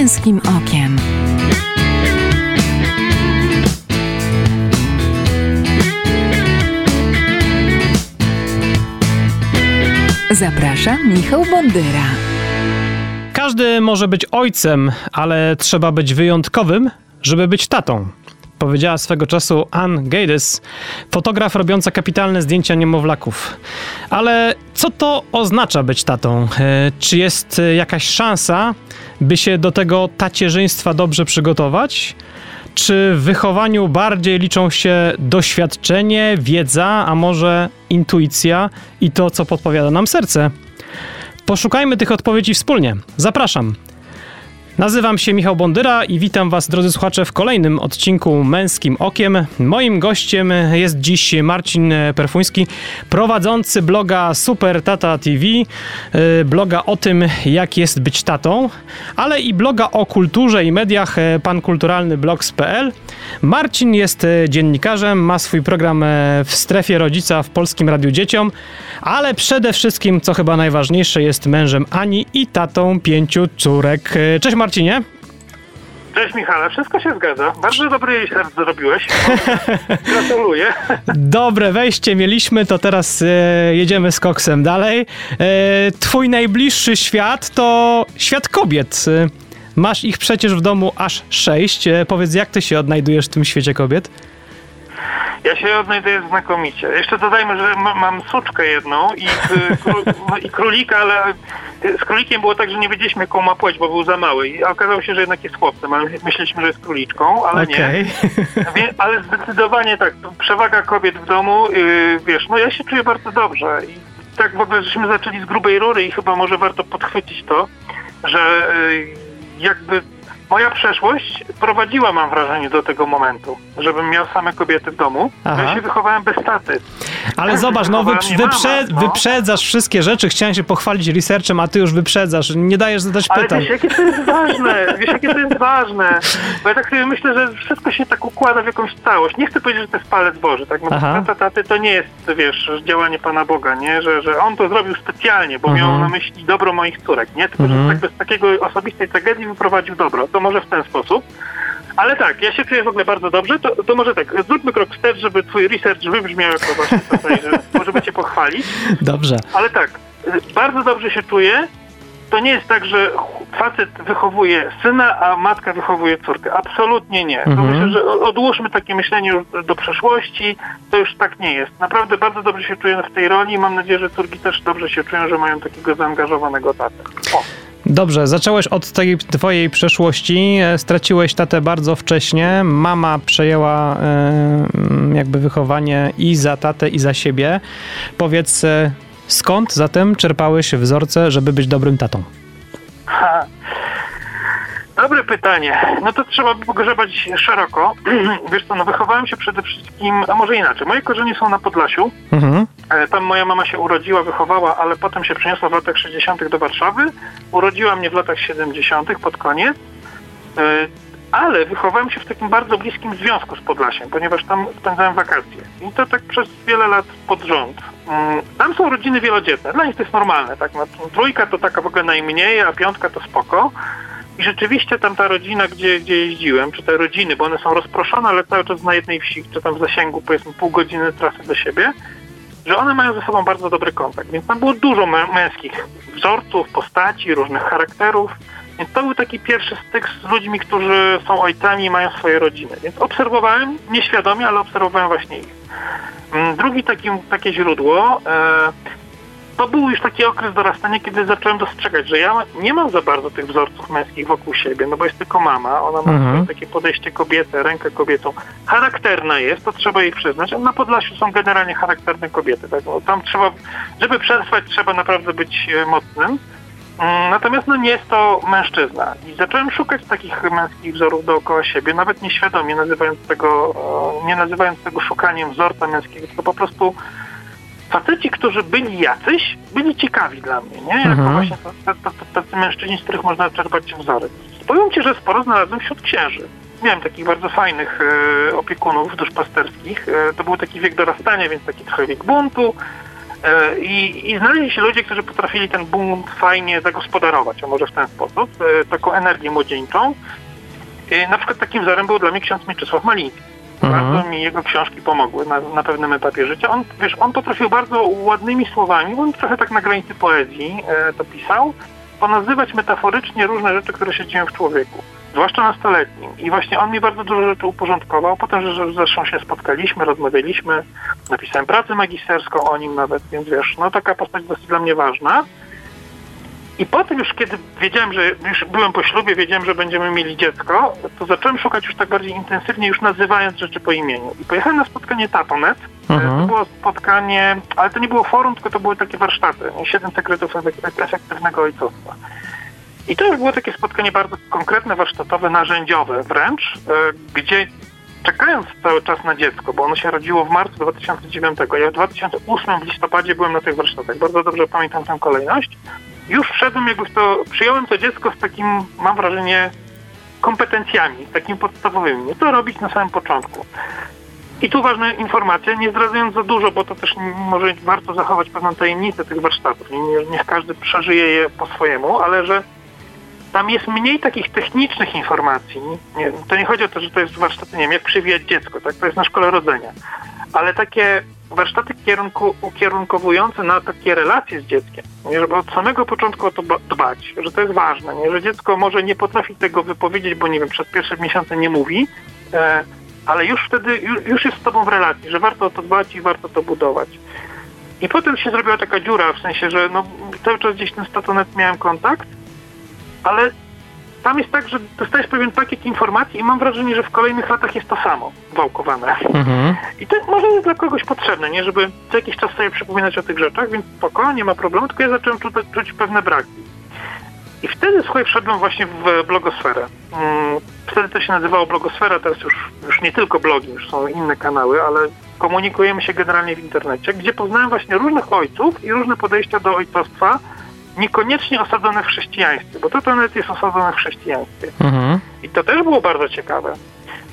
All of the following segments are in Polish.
męskim okiem. Zapraszam Michał Bondyra. Każdy może być ojcem, ale trzeba być wyjątkowym, żeby być tatą. Powiedziała swego czasu Ann Gades, fotograf robiąca kapitalne zdjęcia niemowlaków. Ale co to oznacza być tatą? E, Czy jest e, jakaś szansa, by się do tego tacierzyństwa dobrze przygotować? Czy w wychowaniu bardziej liczą się doświadczenie, wiedza, a może intuicja i to, co podpowiada nam serce? Poszukajmy tych odpowiedzi wspólnie. Zapraszam. Nazywam się Michał Bondyra i witam Was, drodzy słuchacze, w kolejnym odcinku Męskim Okiem. Moim gościem jest dziś Marcin Perfuński, prowadzący bloga Super Tata TV, y, bloga o tym, jak jest być tatą, ale i bloga o kulturze i mediach y, pankulturalny blogs.pl. Marcin jest dziennikarzem, ma swój program y, w strefie rodzica w Polskim Radiu Dzieciom, ale przede wszystkim, co chyba najważniejsze, jest mężem Ani i tatą pięciu córek. Cześć Marcinie. Cześć Michale, wszystko się zgadza. Bardzo dobry research zrobiłeś. Gratuluję. Dobre wejście mieliśmy, to teraz e, jedziemy z koksem dalej. E, twój najbliższy świat to świat kobiet. E, masz ich przecież w domu aż sześć. E, powiedz, jak ty się odnajdujesz w tym świecie kobiet? Ja się odnajduję znakomicie. Jeszcze dodajmy, że ma- mam suczkę jedną i, no i królika, ale z królikiem było tak, że nie wiedzieliśmy jaką ma płeć, bo był za mały. I okazało się, że jednak jest chłopcem, ale myśleliśmy, że jest króliczką, ale nie. Okej. Wie, ale zdecydowanie tak, przewaga kobiet w domu, yy, wiesz, no ja się czuję bardzo dobrze i tak w ogóle żeśmy zaczęli z grubej rury i chyba może warto podchwycić to, że yy, jakby moja przeszłość prowadziła, mam wrażenie, do tego momentu, żebym miał same kobiety w domu. Aha. Ja się wychowałem bez taty. Ale zobacz, no wyprze- wyprze- no. wyprzedzasz wszystkie rzeczy. Chciałem się pochwalić researchem, a ty już wyprzedzasz. Nie dajesz zadać Ale pytań. wiesz, jakie to jest ważne, wiesz, jakie to jest ważne, bo ja tak sobie myślę, że wszystko się tak układa w jakąś całość. Nie chcę powiedzieć, że to jest palec Boży, tak, no praca taty to nie jest, wiesz, działanie Pana Boga, nie, że, że on to zrobił specjalnie, bo miał Mhm. na myśli dobro moich córek, nie, tylko, Mhm. że tak bez takiego osobistej tragedii wyprowadził dobro, to może w ten sposób. Ale tak, ja się czuję w ogóle bardzo dobrze, to, to może tak, zróbmy krok wstecz, żeby twój research wybrzmiał jako właśnie tutaj, że, żeby cię pochwalić. Dobrze. Ale tak, y, bardzo dobrze się czuję. To nie jest tak, że facet wychowuje syna, a matka wychowuje córkę. Absolutnie nie. Mhm. myślę, że odłóżmy takie myślenie już do przeszłości. To już tak nie jest. Naprawdę bardzo dobrze się czuję w tej roli i mam nadzieję, że córki też dobrze się czują, że mają takiego zaangażowanego tatę. O. Dobrze, zacząłeś od tej twojej przeszłości, e, straciłeś tatę bardzo wcześnie, mama przejęła e, jakby wychowanie i za tatę, i za siebie. Powiedz, e, skąd zatem czerpałeś wzorce, żeby być dobrym tatą? Ha. Dobre pytanie. No to trzeba by pogrzebać szeroko. Wiesz co, no wychowałem się przede wszystkim, a może inaczej. Moje korzenie są na Podlasiu. Mhm. E, Tam moja mama się urodziła, wychowała, ale potem się przeniosła w latach 60. do Warszawy. Urodziła mnie w latach 70. pod koniec. E, Ale wychowałem się w takim bardzo bliskim związku z Podlasiem, ponieważ tam spędzałem wakacje. I to tak przez wiele lat pod rząd. Mm, Tam są rodziny wielodzietne. Dla nich to jest normalne. Tak? No, trójka to taka w ogóle najmniej, a piątka to spoko. I rzeczywiście tam ta rodzina, gdzie, gdzie jeździłem, czy te rodziny, bo one są rozproszone, ale cały czas na jednej wsi, czy tam w zasięgu powiedzmy pół godziny trasy do siebie, że one mają ze sobą bardzo dobry kontakt. Więc tam było dużo mę- męskich wzorców, postaci, różnych charakterów. Więc to był taki pierwszy styk z ludźmi, którzy są ojcami i mają swoje rodziny. Więc obserwowałem, nieświadomie, ale obserwowałem właśnie ich. Mm, Drugi taki, takie źródło, e, to był już taki okres dorastania, kiedy zacząłem dostrzegać, że ja nie mam za bardzo tych wzorców męskich wokół siebie, no bo jest tylko mama, ona ma Mhm. takie podejście kobiety, rękę kobietą. Charakterna jest, to trzeba jej przyznać. a Na Podlasiu są generalnie charakterne kobiety. Tak? No, tam trzeba, żeby przetrwać, trzeba naprawdę być e, mocnym. Mm, Natomiast no, nie jest to mężczyzna. I zacząłem szukać takich męskich wzorów dookoła siebie, nawet nieświadomie, nazywając tego, e, nie nazywając tego szukaniem wzorca męskiego, tylko po prostu faceci, którzy byli jacyś, byli ciekawi dla mnie, nie? Jako Mhm. właśnie tacy mężczyźni, z których można czerpać wzory. Powiem ci, że sporo znalazłem wśród księży. Miałem takich bardzo fajnych e, opiekunów duszpasterskich. E, to był taki wiek dorastania, więc taki trochę wiek buntu. E, I, I znaleźli się ludzie, którzy potrafili ten bunt fajnie zagospodarować, a może w ten sposób, e, taką energię młodzieńczą. E, Na przykład takim wzorem był dla mnie ksiądz Mieczysław Maliński. Mhm. Bardzo mi jego książki pomogły na, na pewnym etapie życia. On, wiesz, on potrafił bardzo ładnymi słowami, on trochę tak na granicy poezji e, to pisał, ponazywać metaforycznie różne rzeczy, które się dzieją w człowieku, zwłaszcza nastoletnim. I właśnie on mi bardzo dużo rzeczy uporządkował. Potem że- że zresztą się spotkaliśmy, rozmawialiśmy, napisałem pracę magisterską o nim nawet, więc wiesz, no taka postać dosyć dla mnie ważna. I potem już kiedy wiedziałem, że już byłem po ślubie, wiedziałem, że będziemy mieli dziecko, to zacząłem szukać już tak bardziej intensywnie, już nazywając rzeczy po imieniu. I pojechałem na spotkanie Tatonet. Mhm. To było spotkanie, ale to nie było forum, tylko to były takie warsztaty. Siedem sekretów efek- efektywnego ojcostwa. I to już było takie spotkanie bardzo konkretne, warsztatowe, narzędziowe wręcz, e, gdzie czekając cały czas na dziecko, bo ono się rodziło w marcu 2009, ja w 2008 w listopadzie byłem na tych warsztatach, bardzo dobrze pamiętam tę kolejność, już wszedłem jakby w to, przyjąłem to dziecko z takim, mam wrażenie, kompetencjami, takimi podstawowymi. Co robić na samym początku? I tu ważna informacja, nie zdradzając za dużo, bo to też może warto zachować pewną tajemnicę tych warsztatów. Nie, nie, niech każdy przeżyje je po swojemu, ale że tam jest mniej takich technicznych informacji. Nie, to nie chodzi o to, że to jest warsztaty, nie wiem, jak przywijać dziecko, tak? To jest na szkole rodzenia. Ale takie warsztaty kierunku, ukierunkowujące na takie relacje z dzieckiem, nie, żeby od samego początku o to ba- dbać, że to jest ważne, nie, że dziecko może nie potrafi tego wypowiedzieć, bo nie wiem, przez pierwsze miesiące nie mówi, e, ale już wtedy, już jest z tobą w relacji, że warto o to dbać i warto to budować. I potem się zrobiła taka dziura, w sensie, że no, cały czas gdzieś ten statonet miałem kontakt, ale tam jest tak, że dostajesz pewien pakiet informacji i mam wrażenie, że w kolejnych latach jest to samo wałkowane. Mhm. I to może jest dla kogoś potrzebne, nie? Żeby co jakiś czas sobie przypominać o tych rzeczach, więc spoko, nie ma problemu, tylko ja zacząłem czuć, czuć pewne braki. I wtedy, słuchaj, wszedłem właśnie w blogosferę. Mm, Wtedy to się nazywało blogosfera, teraz już, już nie tylko blogi, już są inne kanały, ale komunikujemy się generalnie w internecie, gdzie poznałem właśnie różnych ojców i różne podejścia do ojcostwa, niekoniecznie osadzone w chrześcijaństwie, bo to nawet jest osadzone w chrześcijaństwie. Mhm. I to też było bardzo ciekawe,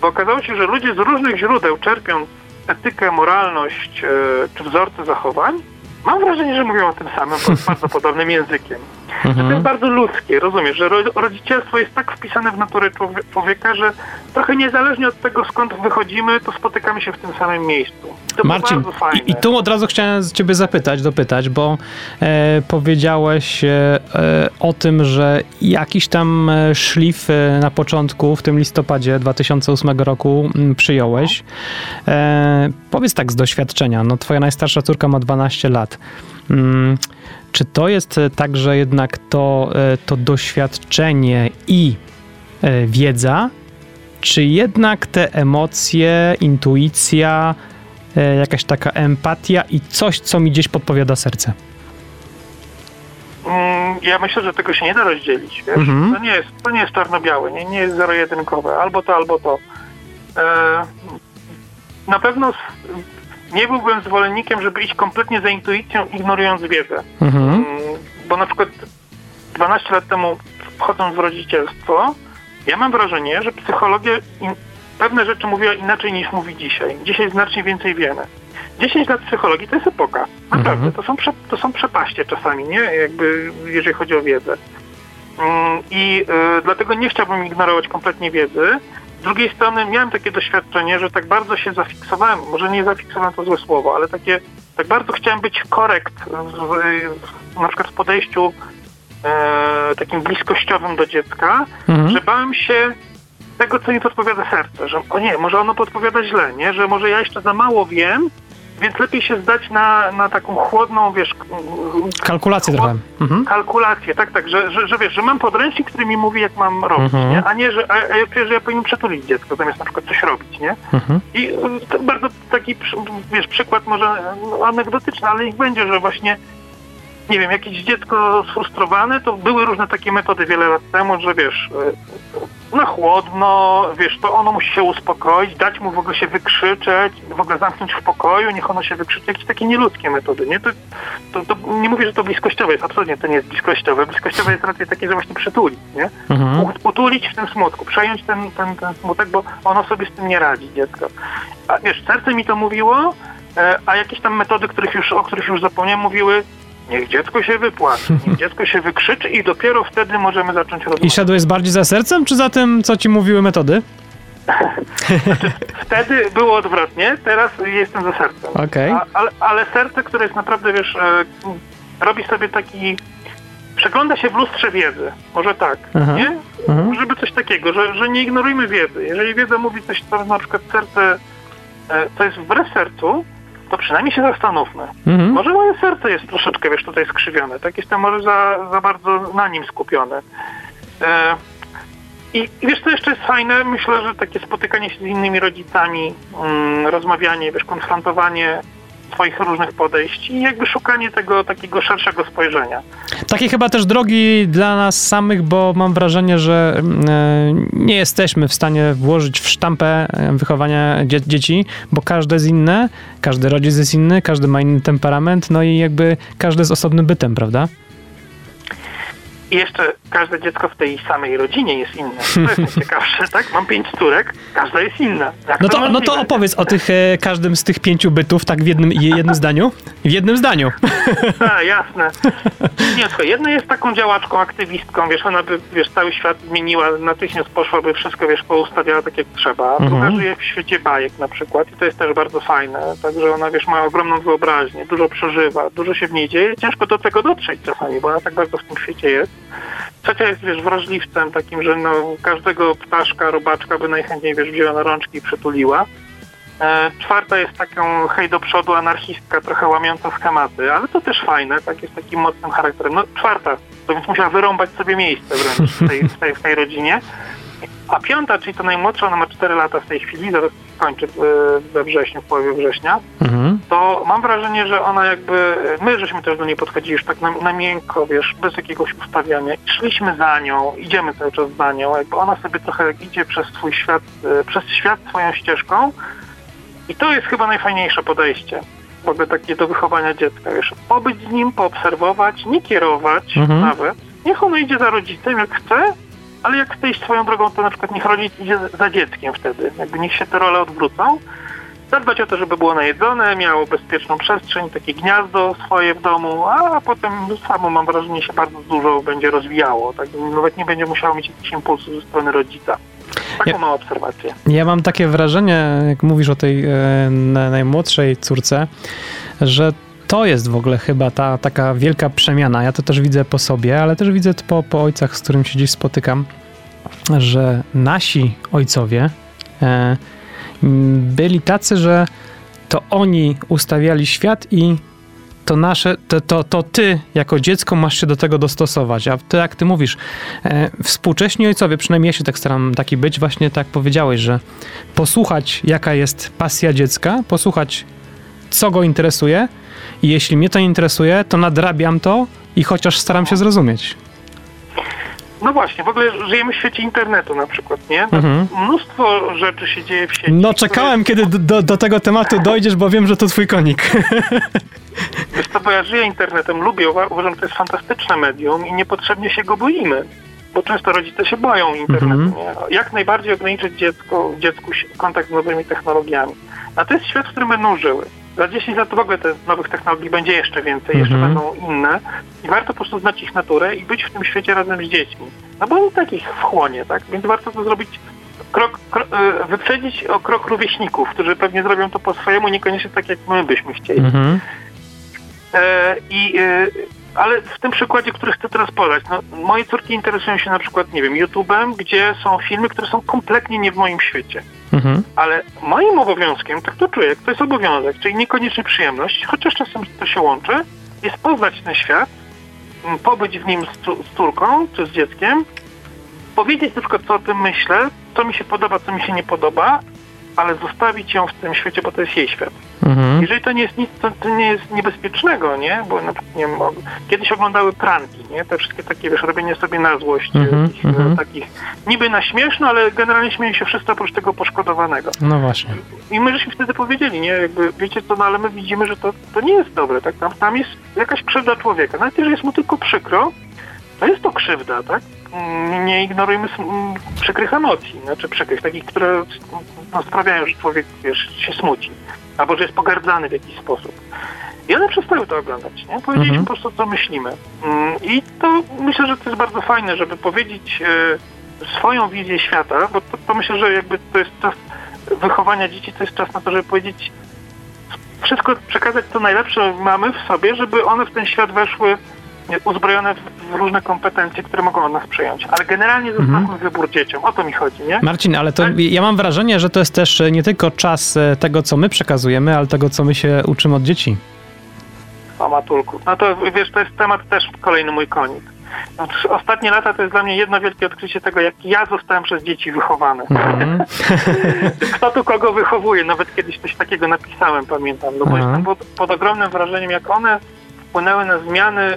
bo okazało się, że ludzie z różnych źródeł czerpiąc etykę, moralność e, czy wzorce zachowań, mam wrażenie, że mówią o tym samym, bardzo podobnym językiem. Że to jest Mhm. bardzo ludzkie, rozumiesz, że ro, rodzicielstwo jest tak wpisane w naturę człowie- człowieka, że trochę niezależnie od tego, skąd wychodzimy, to spotykamy się w tym samym miejscu. To Marcin, i, i tu od razu chciałem z ciebie zapytać, dopytać, bo e, powiedziałeś e, e, o tym, że jakiś tam e, szlif e, na początku, w tym listopadzie 2008 roku m, przyjąłeś. E, powiedz tak z doświadczenia, no twoja najstarsza córka ma 12 lat. Mm, czy to jest tak, że jednak to, to doświadczenie i wiedza, czy jednak te emocje, intuicja, jakaś taka empatia i coś, co mi gdzieś podpowiada serce. Mm, Ja myślę, że tego się nie da rozdzielić? Mhm. To nie jest, to nie jest czarno-białe, nie, nie jest zero-jedynkowe, albo to, albo to. E, na pewno nie byłbym zwolennikiem, żeby iść kompletnie za intuicją, ignorując wiedzę. Mhm. Mm, Bo na przykład 12 lat temu, wchodząc w rodzicielstwo, ja mam wrażenie, że psychologia pewne rzeczy mówiła inaczej niż mówi dzisiaj. Dzisiaj znacznie więcej wiemy. 10 lat psychologii to jest epoka. Naprawdę, Mhm. to, są prze, to są przepaście czasami, nie? Jakby, jeżeli chodzi o wiedzę. Mm, I y, dlatego nie chciałbym ignorować kompletnie wiedzy. Z drugiej strony miałem takie doświadczenie, że tak bardzo się zafiksowałem, może nie zafiksowałem to złe słowo, ale takie, tak bardzo chciałem być korekt w, w, na przykład w podejściu e, takim bliskościowym do dziecka, Mhm. że bałem się tego, co mi podpowiada serce, że o nie, może ono podpowiada źle, nie? Że może ja jeszcze za mało wiem, więc lepiej się zdać na, na taką chłodną, wiesz, Kalkulację trochę. Mhm. kalkulację, tak, tak, że, że, że wiesz, że mam podręcznik, który mi mówi, jak mam robić, Mhm. nie? A nie, że, a, a że ja powinien przytulić dziecko, zamiast na przykład coś robić, nie? Mhm. I y, to bardzo taki, wiesz, przykład może no, anegdotyczny, ale ich będzie, że właśnie, nie wiem, jakieś dziecko sfrustrowane, to były różne takie metody wiele lat temu, że wiesz, y, na chłodno, wiesz, to ono musi się uspokoić, dać mu w ogóle się wykrzyczeć, w ogóle zamknąć w pokoju, niech ono się wykrzyczy, jakieś takie nieludzkie metody, nie? To, to, to nie mówię, że to bliskościowe jest, absolutnie to nie jest bliskościowe. Bliskościowe jest raczej takie, że właśnie przytulić, nie? Mhm. Utulić w tym smutku, przejąć ten, ten, ten smutek, bo ono sobie z tym nie radzi, dziecko. A wiesz, serce mi to mówiło, E, a jakieś tam metody, których już, o których już zapomniałem, mówiły, niech dziecko się wypłaci, niech dziecko się wykrzyczy i dopiero wtedy możemy zacząć I rozmawiać. szedłeś bardziej za sercem, czy za tym, co ci mówiły metody? Wtedy było odwrotnie, teraz jestem za sercem. Okej. A, ale, ale serce, które jest naprawdę, wiesz, e, robi sobie taki... Przegląda się w lustrze wiedzy. Może tak, Aha. nie? Mhm. Żeby coś takiego, że, że nie ignorujmy wiedzy. Jeżeli wiedza mówi coś, co na przykład serce, e, co jest wbrew sercu, to przynajmniej się zastanówmy. Mhm. Może moje serce jest troszeczkę, wiesz, tutaj skrzywione. Tak jestem może za, za bardzo na nim skupiony. E, i, I wiesz, co jeszcze jest fajne? Myślę, że takie spotykanie się z innymi rodzicami, mm, rozmawianie, wiesz, konfrontowanie swoich różnych podejść i jakby szukanie tego takiego szerszego spojrzenia. Takie chyba też drogi dla nas samych, bo mam wrażenie, że mm, e, nie jesteśmy w stanie włożyć w sztampę e, wychowania dzie- dzieci, bo każde jest inne, każdy rodzic jest inny, każdy ma inny temperament, no i jakby każdy jest osobnym bytem, prawda? I jeszcze każde dziecko w tej samej rodzinie jest inne. To jest najciekawsze, tak? Mam pięć córek, każda jest inna. Jak No to, no to opowiedz o tych, e, każdym z tych pięciu bytów, tak w jednym, jednym zdaniu? W jednym zdaniu. A, jasne. Nie, słuchaj, jedna jest taką działaczką, aktywistką, wiesz, ona by, wiesz, cały świat zmieniła, natychmiast poszłaby wszystko, wiesz, poustawiała tak jak trzeba. Druga Mhm. żyje w świecie bajek na przykład i to jest też bardzo fajne. Także ona, wiesz, ma ogromną wyobraźnię, dużo przeżywa, dużo się w niej dzieje. Ciężko do tego dotrzeć czasami, bo ona tak bardzo w tym świecie jest. Trzecia jest, wiesz, wrażliwcem takim, że no, każdego ptaszka, robaczka by najchętniej, wiesz, wzięła na rączki i przytuliła. E, czwarta jest taką hej do przodu anarchistka, trochę łamiąca schematy, ale to też fajne, tak jest takim mocnym charakterem. No czwarta, to więc musiała wyrąbać sobie miejsce wręcz w tej, w tej, w tej rodzinie. A piąta, czyli to najmłodsza, ona ma 4 lata w tej chwili, zaraz kończy e, we wrześniu, w połowie września, Mhm. to mam wrażenie, że ona jakby, my żeśmy też do niej podchodzili już tak na, na miękko, wiesz, bez jakiegoś ustawiania. I szliśmy za nią, idziemy cały czas za nią, jakby ona sobie trochę idzie przez swój świat, e, przez świat swoją ścieżką i to jest chyba najfajniejsze podejście. W ogóle takie do wychowania dziecka, wiesz, pobyć z nim, poobserwować, nie kierować Mhm. nawet. Niech ono idzie za rodzicem jak chce, ale jak chce iść swoją drogą, to na przykład niech rodzic idzie za dzieckiem wtedy. Jakby niech się te role odwrócą. Zadbać o to, żeby było najedzone, miało bezpieczną przestrzeń, takie gniazdo swoje w domu, a potem samo mam wrażenie się bardzo dużo będzie rozwijało. Tak? Nawet nie będzie musiało mieć jakichś impulsów ze strony rodzica. Taką Ja- mam obserwację. Ja mam takie wrażenie, jak mówisz o tej e, na- najmłodszej córce, że to jest w ogóle chyba ta taka wielka przemiana. Ja to też widzę po sobie, ale też widzę to po, po ojcach, z którym się dziś spotykam, że nasi ojcowie e, byli tacy, że to oni ustawiali świat i to nasze, to, to, to ty jako dziecko masz się do tego dostosować. A to jak ty mówisz, e, współcześni ojcowie, przynajmniej ja się tak staram taki być, właśnie tak powiedziałeś, że posłuchać jaka jest pasja dziecka, posłuchać co go interesuje i jeśli mnie to interesuje, to nadrabiam to i chociaż staram się zrozumieć. No właśnie, w ogóle żyjemy w świecie internetu na przykład, nie? Mhm. Mnóstwo rzeczy się dzieje w sieci. No które- czekałem, kiedy do- do, tego tematu dojdziesz, bo wiem, że to twój konik. Wiesz co, bo ja żyję internetem, lubię, uwa- uważam, że to jest fantastyczne medium i niepotrzebnie się go boimy. Bo często rodzice się boją internetu. Mhm. Nie? Jak najbardziej ograniczyć dziecko, dziecku kontakt z nowymi technologiami. A to jest świat, w którym będą żyły. Za 10 lat w ogóle tych nowych technologii będzie jeszcze więcej, jeszcze Mhm. będą inne. I warto po prostu znać ich naturę i być w tym świecie razem z dziećmi. No bo oni takich wchłonie, tak? Więc warto to zrobić krok, kro, e, wyprzedzić o krok rówieśników, którzy pewnie zrobią to po swojemu, niekoniecznie tak, jak my byśmy chcieli. Mhm. E, I, e, ale w tym przykładzie, który chcę teraz podać, no, moje córki interesują się na przykład, nie wiem, YouTube'em, gdzie są filmy, które są kompletnie nie w moim świecie. Mhm. Ale moim obowiązkiem, tak to czuję, to jest obowiązek, czyli niekoniecznie przyjemność, chociaż czasem to się łączy, jest poznać ten świat, pobyć w nim z, z córką czy z dzieckiem, powiedzieć na przykład, co o tym myślę, co mi się podoba, co mi się nie podoba, ale zostawić ją w tym świecie, bo to jest jej świat. Mhm. Jeżeli to nie jest nic, to, to nie jest niebezpiecznego, nie? Bo na przykład, nie wiem, kiedyś oglądały pranki, nie? Te wszystkie takie, wiesz, robienie sobie na złość, Mhm, jakichś, e, mhm. takich, niby na śmieszno, ale generalnie śmieją się wszyscy oprócz tego poszkodowanego. No właśnie. I my żeśmy wtedy powiedzieli, nie? Jakby, wiecie co, no ale my widzimy, że to, to nie jest dobre, tak? Tam, tam jest jakaś krzywda człowieka. Nawet jeżeli jest mu tylko przykro, to jest to krzywda, tak? Nie ignorujmy przykrych emocji, znaczy przykrych, takich, które no, sprawiają, że człowiek wiesz, się smuci, albo że jest pogardzany w jakiś sposób. I one przestały to oglądać, nie? Powiedzieliśmy Mhm. po prostu, co myślimy. Mm, I to myślę, że to jest bardzo fajne, żeby powiedzieć e, swoją wizję świata, bo to, to myślę, że jakby to jest czas wychowania dzieci, to jest czas na to, żeby powiedzieć wszystko, przekazać to najlepsze mamy w sobie, żeby one w ten świat weszły uzbrojone w, różne kompetencje, które mogą od nas przejąć. Ale generalnie zostawmy Mhm. wybór dzieciom. O to mi chodzi, nie? Marcin, ale to Tak? ja mam wrażenie, że to jest też e, nie tylko czas e, tego, co my przekazujemy, ale tego, co my się uczymy od dzieci. O matulku. No to wiesz, to jest temat też kolejny mój konik. Znaczy, ostatnie lata to jest dla mnie jedno wielkie odkrycie tego, jak ja zostałem przez dzieci wychowany. Mhm. Kto tu kogo wychowuje? Nawet kiedyś coś takiego napisałem, pamiętam. No bo jestem pod, pod ogromnym wrażeniem, jak one wpłynęły na zmiany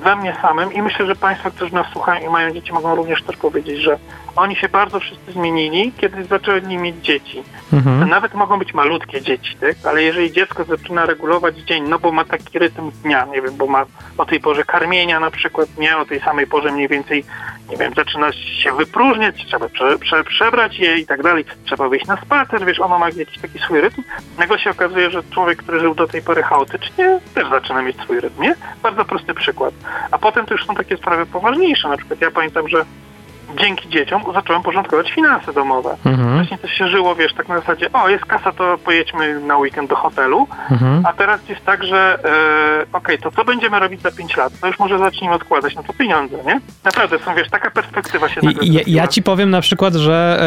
we mnie samym i myślę, że Państwo, którzy nas słuchają i mają dzieci, mogą również też powiedzieć, że oni się bardzo wszyscy zmienili, kiedy zaczęli mieć dzieci. Mhm. nawet mogą być malutkie dzieci, tak? ale jeżeli dziecko zaczyna regulować dzień, no bo ma taki rytm dnia, nie wiem, bo ma o tej porze karmienia na przykład, nie, o tej samej porze mniej więcej, nie wiem, zaczyna się wypróżniać, trzeba prze, prze, przebrać je i tak dalej, trzeba wyjść na spacer, wiesz, ono ma jakiś taki swój rytm. Nagle się okazuje, że człowiek, który żył do tej pory chaotycznie, też zaczyna mieć swój rytm, nie? Bardzo prosty przykład. A potem to już są takie sprawy poważniejsze, na przykład ja pamiętam, że dzięki dzieciom zacząłem porządkować finanse domowe. Mhm. Wcześniej to się żyło, wiesz, tak na zasadzie, o, jest kasa, to pojedźmy na weekend do hotelu, Mhm. a teraz jest tak, że e, okej, to co będziemy robić za 5 lat? To już może zacznijmy odkładać na to pieniądze, nie? Naprawdę, są, wiesz, taka perspektywa się nagle ja, ja ci powiem na przykład, że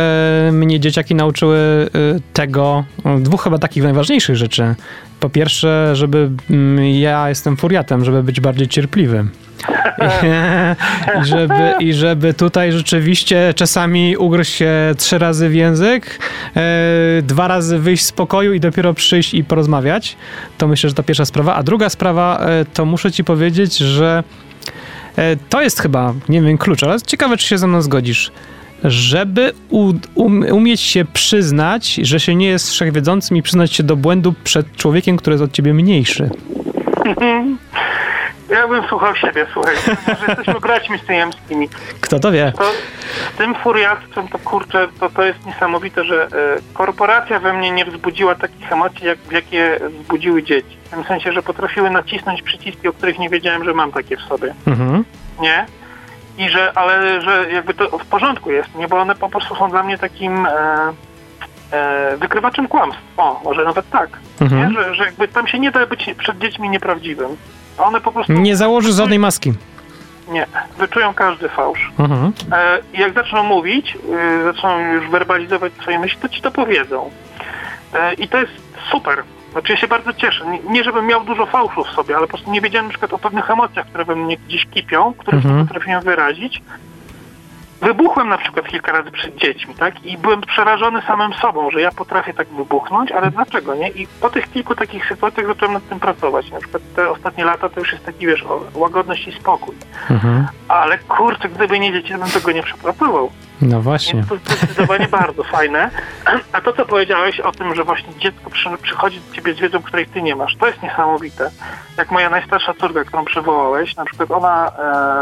e, mnie dzieciaki nauczyły e, tego, dwóch chyba takich najważniejszych rzeczy. Po pierwsze, żeby mm, ja jestem furiatem, żeby być bardziej cierpliwy. I, żeby, I żeby tutaj rzeczywiście czasami ugryźć się trzy razy w język, e, dwa razy wyjść z pokoju i dopiero przyjść i porozmawiać. To myślę, że to pierwsza sprawa. A druga sprawa, e, to muszę ci powiedzieć, że E, To jest chyba, nie wiem, klucz, ale ciekawe, czy się ze mną zgodzisz. Żeby u, um, umieć się przyznać, że się nie jest wszechwiedzącym i przyznać się do błędu przed człowiekiem, który jest od ciebie mniejszy. Ja bym słuchał siebie, słuchaj, że jesteśmy braćmi syjemskimi. Kto to wie? To z tym furiactwem, to kurczę, to, to jest niesamowite, że e, korporacja we mnie nie wzbudziła takich emocji, jak, jakie wzbudziły dzieci. W tym sensie, że potrafiły nacisnąć przyciski, o których nie wiedziałem, że mam takie w sobie. Mhm. nie? I że, ale że jakby to w porządku jest, nie? Bo one po prostu są dla mnie takim e, e, wykrywaczem kłamstw. O, może nawet tak, Mhm. nie? Że, że jakby tam się nie da być przed dziećmi nieprawdziwym. One po prostu Nie założysz żadnej maski. nie, wyczują każdy fałsz. Mhm. E, jak zaczną mówić, y, zaczną już werbalizować swoje myśli, to ci to powiedzą. E, I to jest super. Znaczy ja się bardzo cieszę. Nie, nie żebym miał dużo fałszu w sobie, ale po prostu nie wiedziałem na przykład o pewnych emocjach, które we mnie gdzieś kipią, które Mhm. mhm. potrafiłem wyrazić. Wybuchłem na przykład kilka razy przed dziećmi, tak? I byłem przerażony samym sobą, że ja potrafię tak wybuchnąć, ale dlaczego, nie? I po tych kilku takich sytuacjach zacząłem nad tym pracować. Na przykład te ostatnie lata to już jest taki, wiesz, o, łagodność i spokój. Mhm. Ale kurczę, gdyby nie dzieci, to bym tego nie przepracował. No właśnie. Więc to jest zdecydowanie bardzo fajne. A to, co powiedziałeś o tym, że właśnie dziecko przy, przychodzi do ciebie z wiedzą, której ty nie masz, to jest niesamowite. Jak moja najstarsza córka, którą przywołałeś, na przykład ona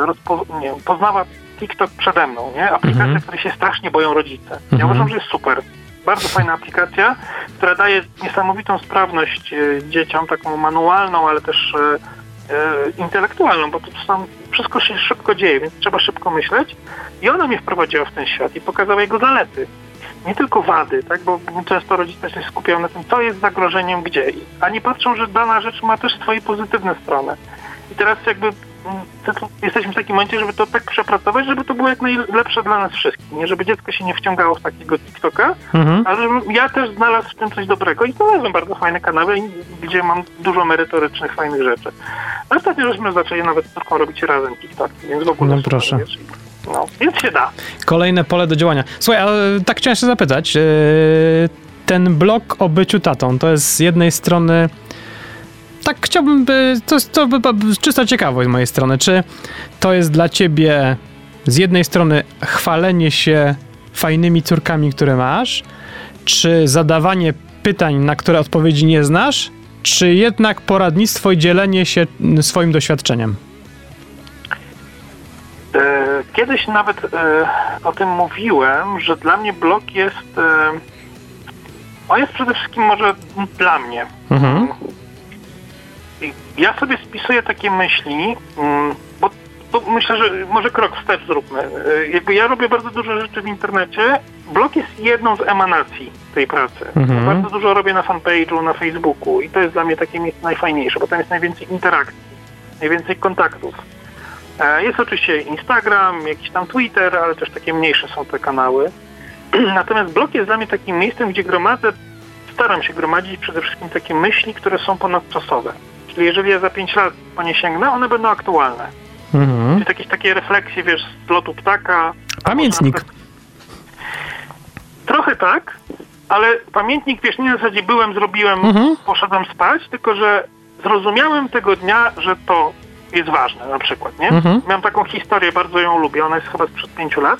e, rozpo, nie, poznała TikTok przede mną, nie? Aplikacja, Mhm. której się strasznie boją rodzice. Ja Mhm. uważam, że jest super. Bardzo fajna aplikacja, która daje niesamowitą sprawność e, dzieciom, taką manualną, ale też e, e, intelektualną, bo to tam wszystko się szybko dzieje, więc trzeba szybko myśleć. I ona mnie wprowadziła w ten świat i pokazała jego zalety. Nie tylko wady, tak? bo często rodzice się skupiają na tym, co jest zagrożeniem gdzie, a nie patrzą, że dana rzecz ma też swoje pozytywne strony. I teraz jakby jesteśmy w takim momencie, żeby to tak przepracować, żeby to było jak najlepsze dla nas wszystkich. Nie żeby dziecko się nie wciągało w takiego TikToka, Mhm. ale żebym ja też znalazł w tym coś dobrego i znalazłem bardzo fajne kanały, gdzie mam dużo merytorycznych, fajnych rzeczy. A ostatnio żeśmy zaczęli nawet z córką robić razem TikTok, więc w ogóle No proszę. wiesz. No, więc się da. Kolejne pole do działania. Słuchaj, ale tak chciałem się zapytać. e, Ten blok o byciu tatą, to jest z jednej strony. Tak chciałbym, by, to to by- czysta ciekawość z mojej strony. Czy to jest dla ciebie z jednej strony chwalenie się fajnymi córkami, które masz, czy zadawanie pytań, na które odpowiedzi nie znasz, czy jednak poradnictwo i dzielenie się mm, swoim doświadczeniem? E, kiedyś nawet e, o tym mówiłem, że dla mnie blog jest. E, on jest przede wszystkim może dla mnie. Mhm. Ja sobie spisuję takie myśli, mm, bo, bo myślę, że może krok wstecz zróbmy. E, Jakby ja robię bardzo dużo rzeczy w internecie. Blog jest jedną z emanacji tej pracy. Mhm. Bardzo dużo robię na fanpage'u, na Facebooku i to jest dla mnie takie miejsce najfajniejsze, bo tam jest najwięcej interakcji, najwięcej kontaktów. E, Jest oczywiście Instagram, jakiś tam Twitter, ale też takie mniejsze są te kanały. Natomiast blog jest dla mnie takim miejscem, gdzie gromadzę, staram się gromadzić przede wszystkim takie myśli, które są ponadczasowe. Czyli jeżeli ja za 5 lat po nie sięgnę, one będą aktualne. Mhm. Czyli jakieś takie refleksje, wiesz, z lotu ptaka. Pamiętnik. Trochę tak, ale pamiętnik, wiesz, nie na zasadzie byłem, zrobiłem, Mhm. poszedłem spać, tylko że zrozumiałem tego dnia, że to jest ważne na przykład, nie? Mhm. Miałem taką historię, bardzo ją lubię, ona jest chyba sprzed pięciu lat,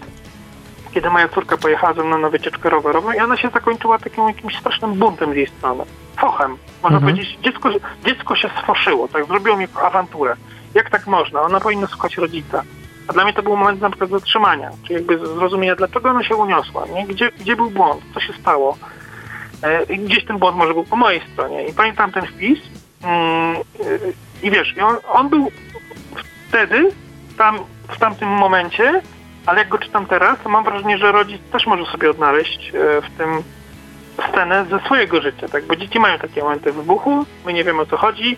kiedy moja córka pojechała ze mną na wycieczkę rowerową i ona się zakończyła takim jakimś strasznym buntem z jej strony. Fochem. Można Mhm. powiedzieć, dziecko, dziecko się sfoszyło, tak, zrobiło mi awanturę. Jak tak można? Ona powinna słuchać rodzica. A dla mnie to był moment na przykład zatrzymania, czyli jakby zrozumienia, dlaczego ona się uniosła, nie? Gdzie, gdzie był błąd, co się stało. E, i gdzieś ten błąd może był po mojej stronie. I pamiętam ten wpis mm, y, i wiesz, on, on był wtedy, tam, w tamtym momencie, ale jak go czytam teraz, to mam wrażenie, że rodzic też może sobie odnaleźć e, w tym scenę ze swojego życia, tak? Bo dzieci mają takie momenty wybuchu, my nie wiemy o co chodzi,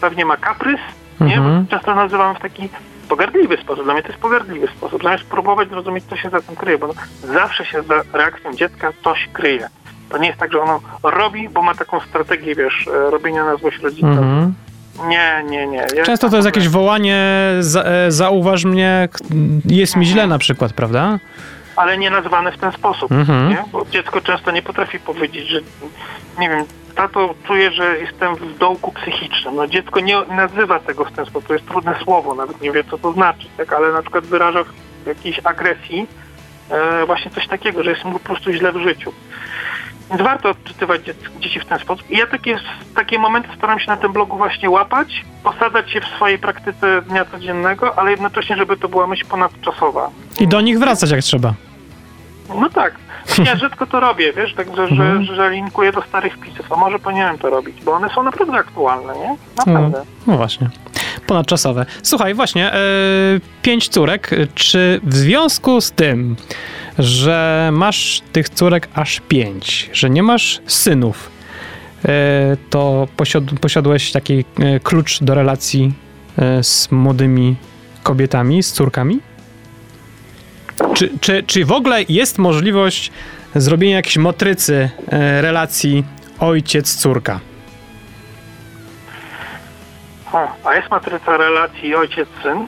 pewnie ma kaprys, nie? Mhm. Często nazywam w taki pogardliwy sposób. Dla mnie to jest pogardliwy sposób. Zamiast próbować zrozumieć, co się za tym kryje, bo no, zawsze się za reakcją dziecka coś kryje. To nie jest tak, że ono robi, bo ma taką strategię, wiesz, e, robienia na złość rodzica. Mhm. Nie, nie, nie. Ja Często to jest jakieś wołanie, za, e, zauważ mnie, jest mi źle na przykład, prawda? ale nie nazwane w ten sposób, Mhm. nie? Bo dziecko często nie potrafi powiedzieć, że nie wiem, tato czuje, że jestem w dołku psychicznym. No dziecko nie nazywa tego w ten sposób, to jest trudne słowo, nawet nie wie co to znaczy, tak? Ale na przykład wyraża w jakiejś agresji e, właśnie coś takiego, że jest mu po prostu źle w życiu. Więc warto odczytywać dziec- dzieci w ten sposób. I ja takie, takie momenty staram się na tym blogu właśnie łapać, posadzać się w swojej praktyce dnia codziennego, ale jednocześnie, żeby to była myśl ponadczasowa. I do nich wracać jak trzeba. No tak. Ja rzadko to robię, wiesz, także, Mhm. że, że linkuję do starych wpisów, a może powinienem to robić, bo one są naprawdę aktualne, nie? Naprawdę. No właśnie. Ponadczasowe. Słuchaj, właśnie, e, pięć córek. Czy w związku z tym, że masz tych córek aż pięć, że nie masz synów, e, to posiad, posiadłeś taki e, klucz do relacji e, z młodymi kobietami, z córkami? Czy, czy, czy w ogóle jest możliwość zrobienia jakiejś matrycy e, relacji ojciec-córka? O, a jest matryca relacji ojciec-syn?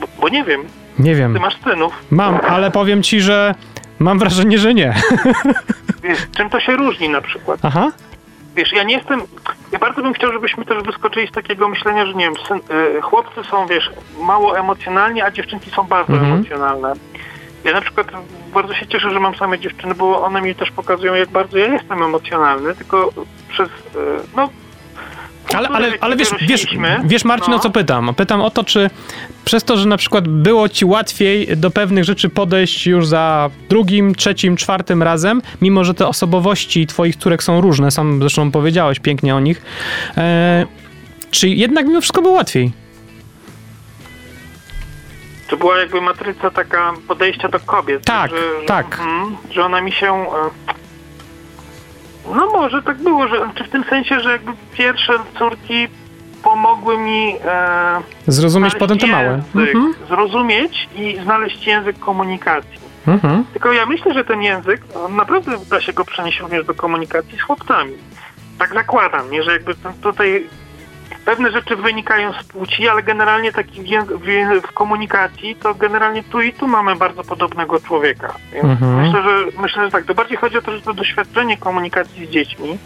Bo, bo nie wiem, Nie wiem. ty masz synów. Mam, ale powiem ci, że mam wrażenie, że nie. Wiesz, czym to się różni na przykład? Aha. Wiesz, ja nie jestem... Ja bardzo bym chciał, żebyśmy też wyskoczyli z takiego myślenia, że nie wiem, syn, y, chłopcy są, wiesz, mało emocjonalni, a dziewczynki są bardzo Mhm. emocjonalne. Ja na przykład bardzo się cieszę, że mam same dziewczyny, bo one mi też pokazują, jak bardzo ja jestem emocjonalny, tylko przez, y, no... Ale, ale, ale wiesz, wiesz, wiesz Marcin, no. o co pytam? Pytam o to, czy przez to, że na przykład było ci łatwiej do pewnych rzeczy podejść już za drugim, trzecim, czwartym razem, mimo że te osobowości twoich córek są różne, sam zresztą powiedziałeś pięknie o nich, e, czy jednak mimo wszystko było łatwiej? To była jakby matryca taka podejścia do kobiet. Tak, że, że, tak. mm, że ona mi się... No może tak było, że czy w tym sensie, że jakby pierwsze córki pomogły mi e, Zrozumieć potem te małe. Mhm. zrozumieć i znaleźć język komunikacji. Mhm. Tylko ja myślę, że ten język, on naprawdę da się go przenieść również do komunikacji z chłopcami. Tak zakładam, nie, że jakby tutaj pewne rzeczy wynikają z płci, ale generalnie taki w, komunikacji to generalnie tu i tu mamy bardzo podobnego człowieka. Więc Mhm. myślę, że myślę, że tak. To bardziej chodzi o to, że to doświadczenie komunikacji z dziećmi.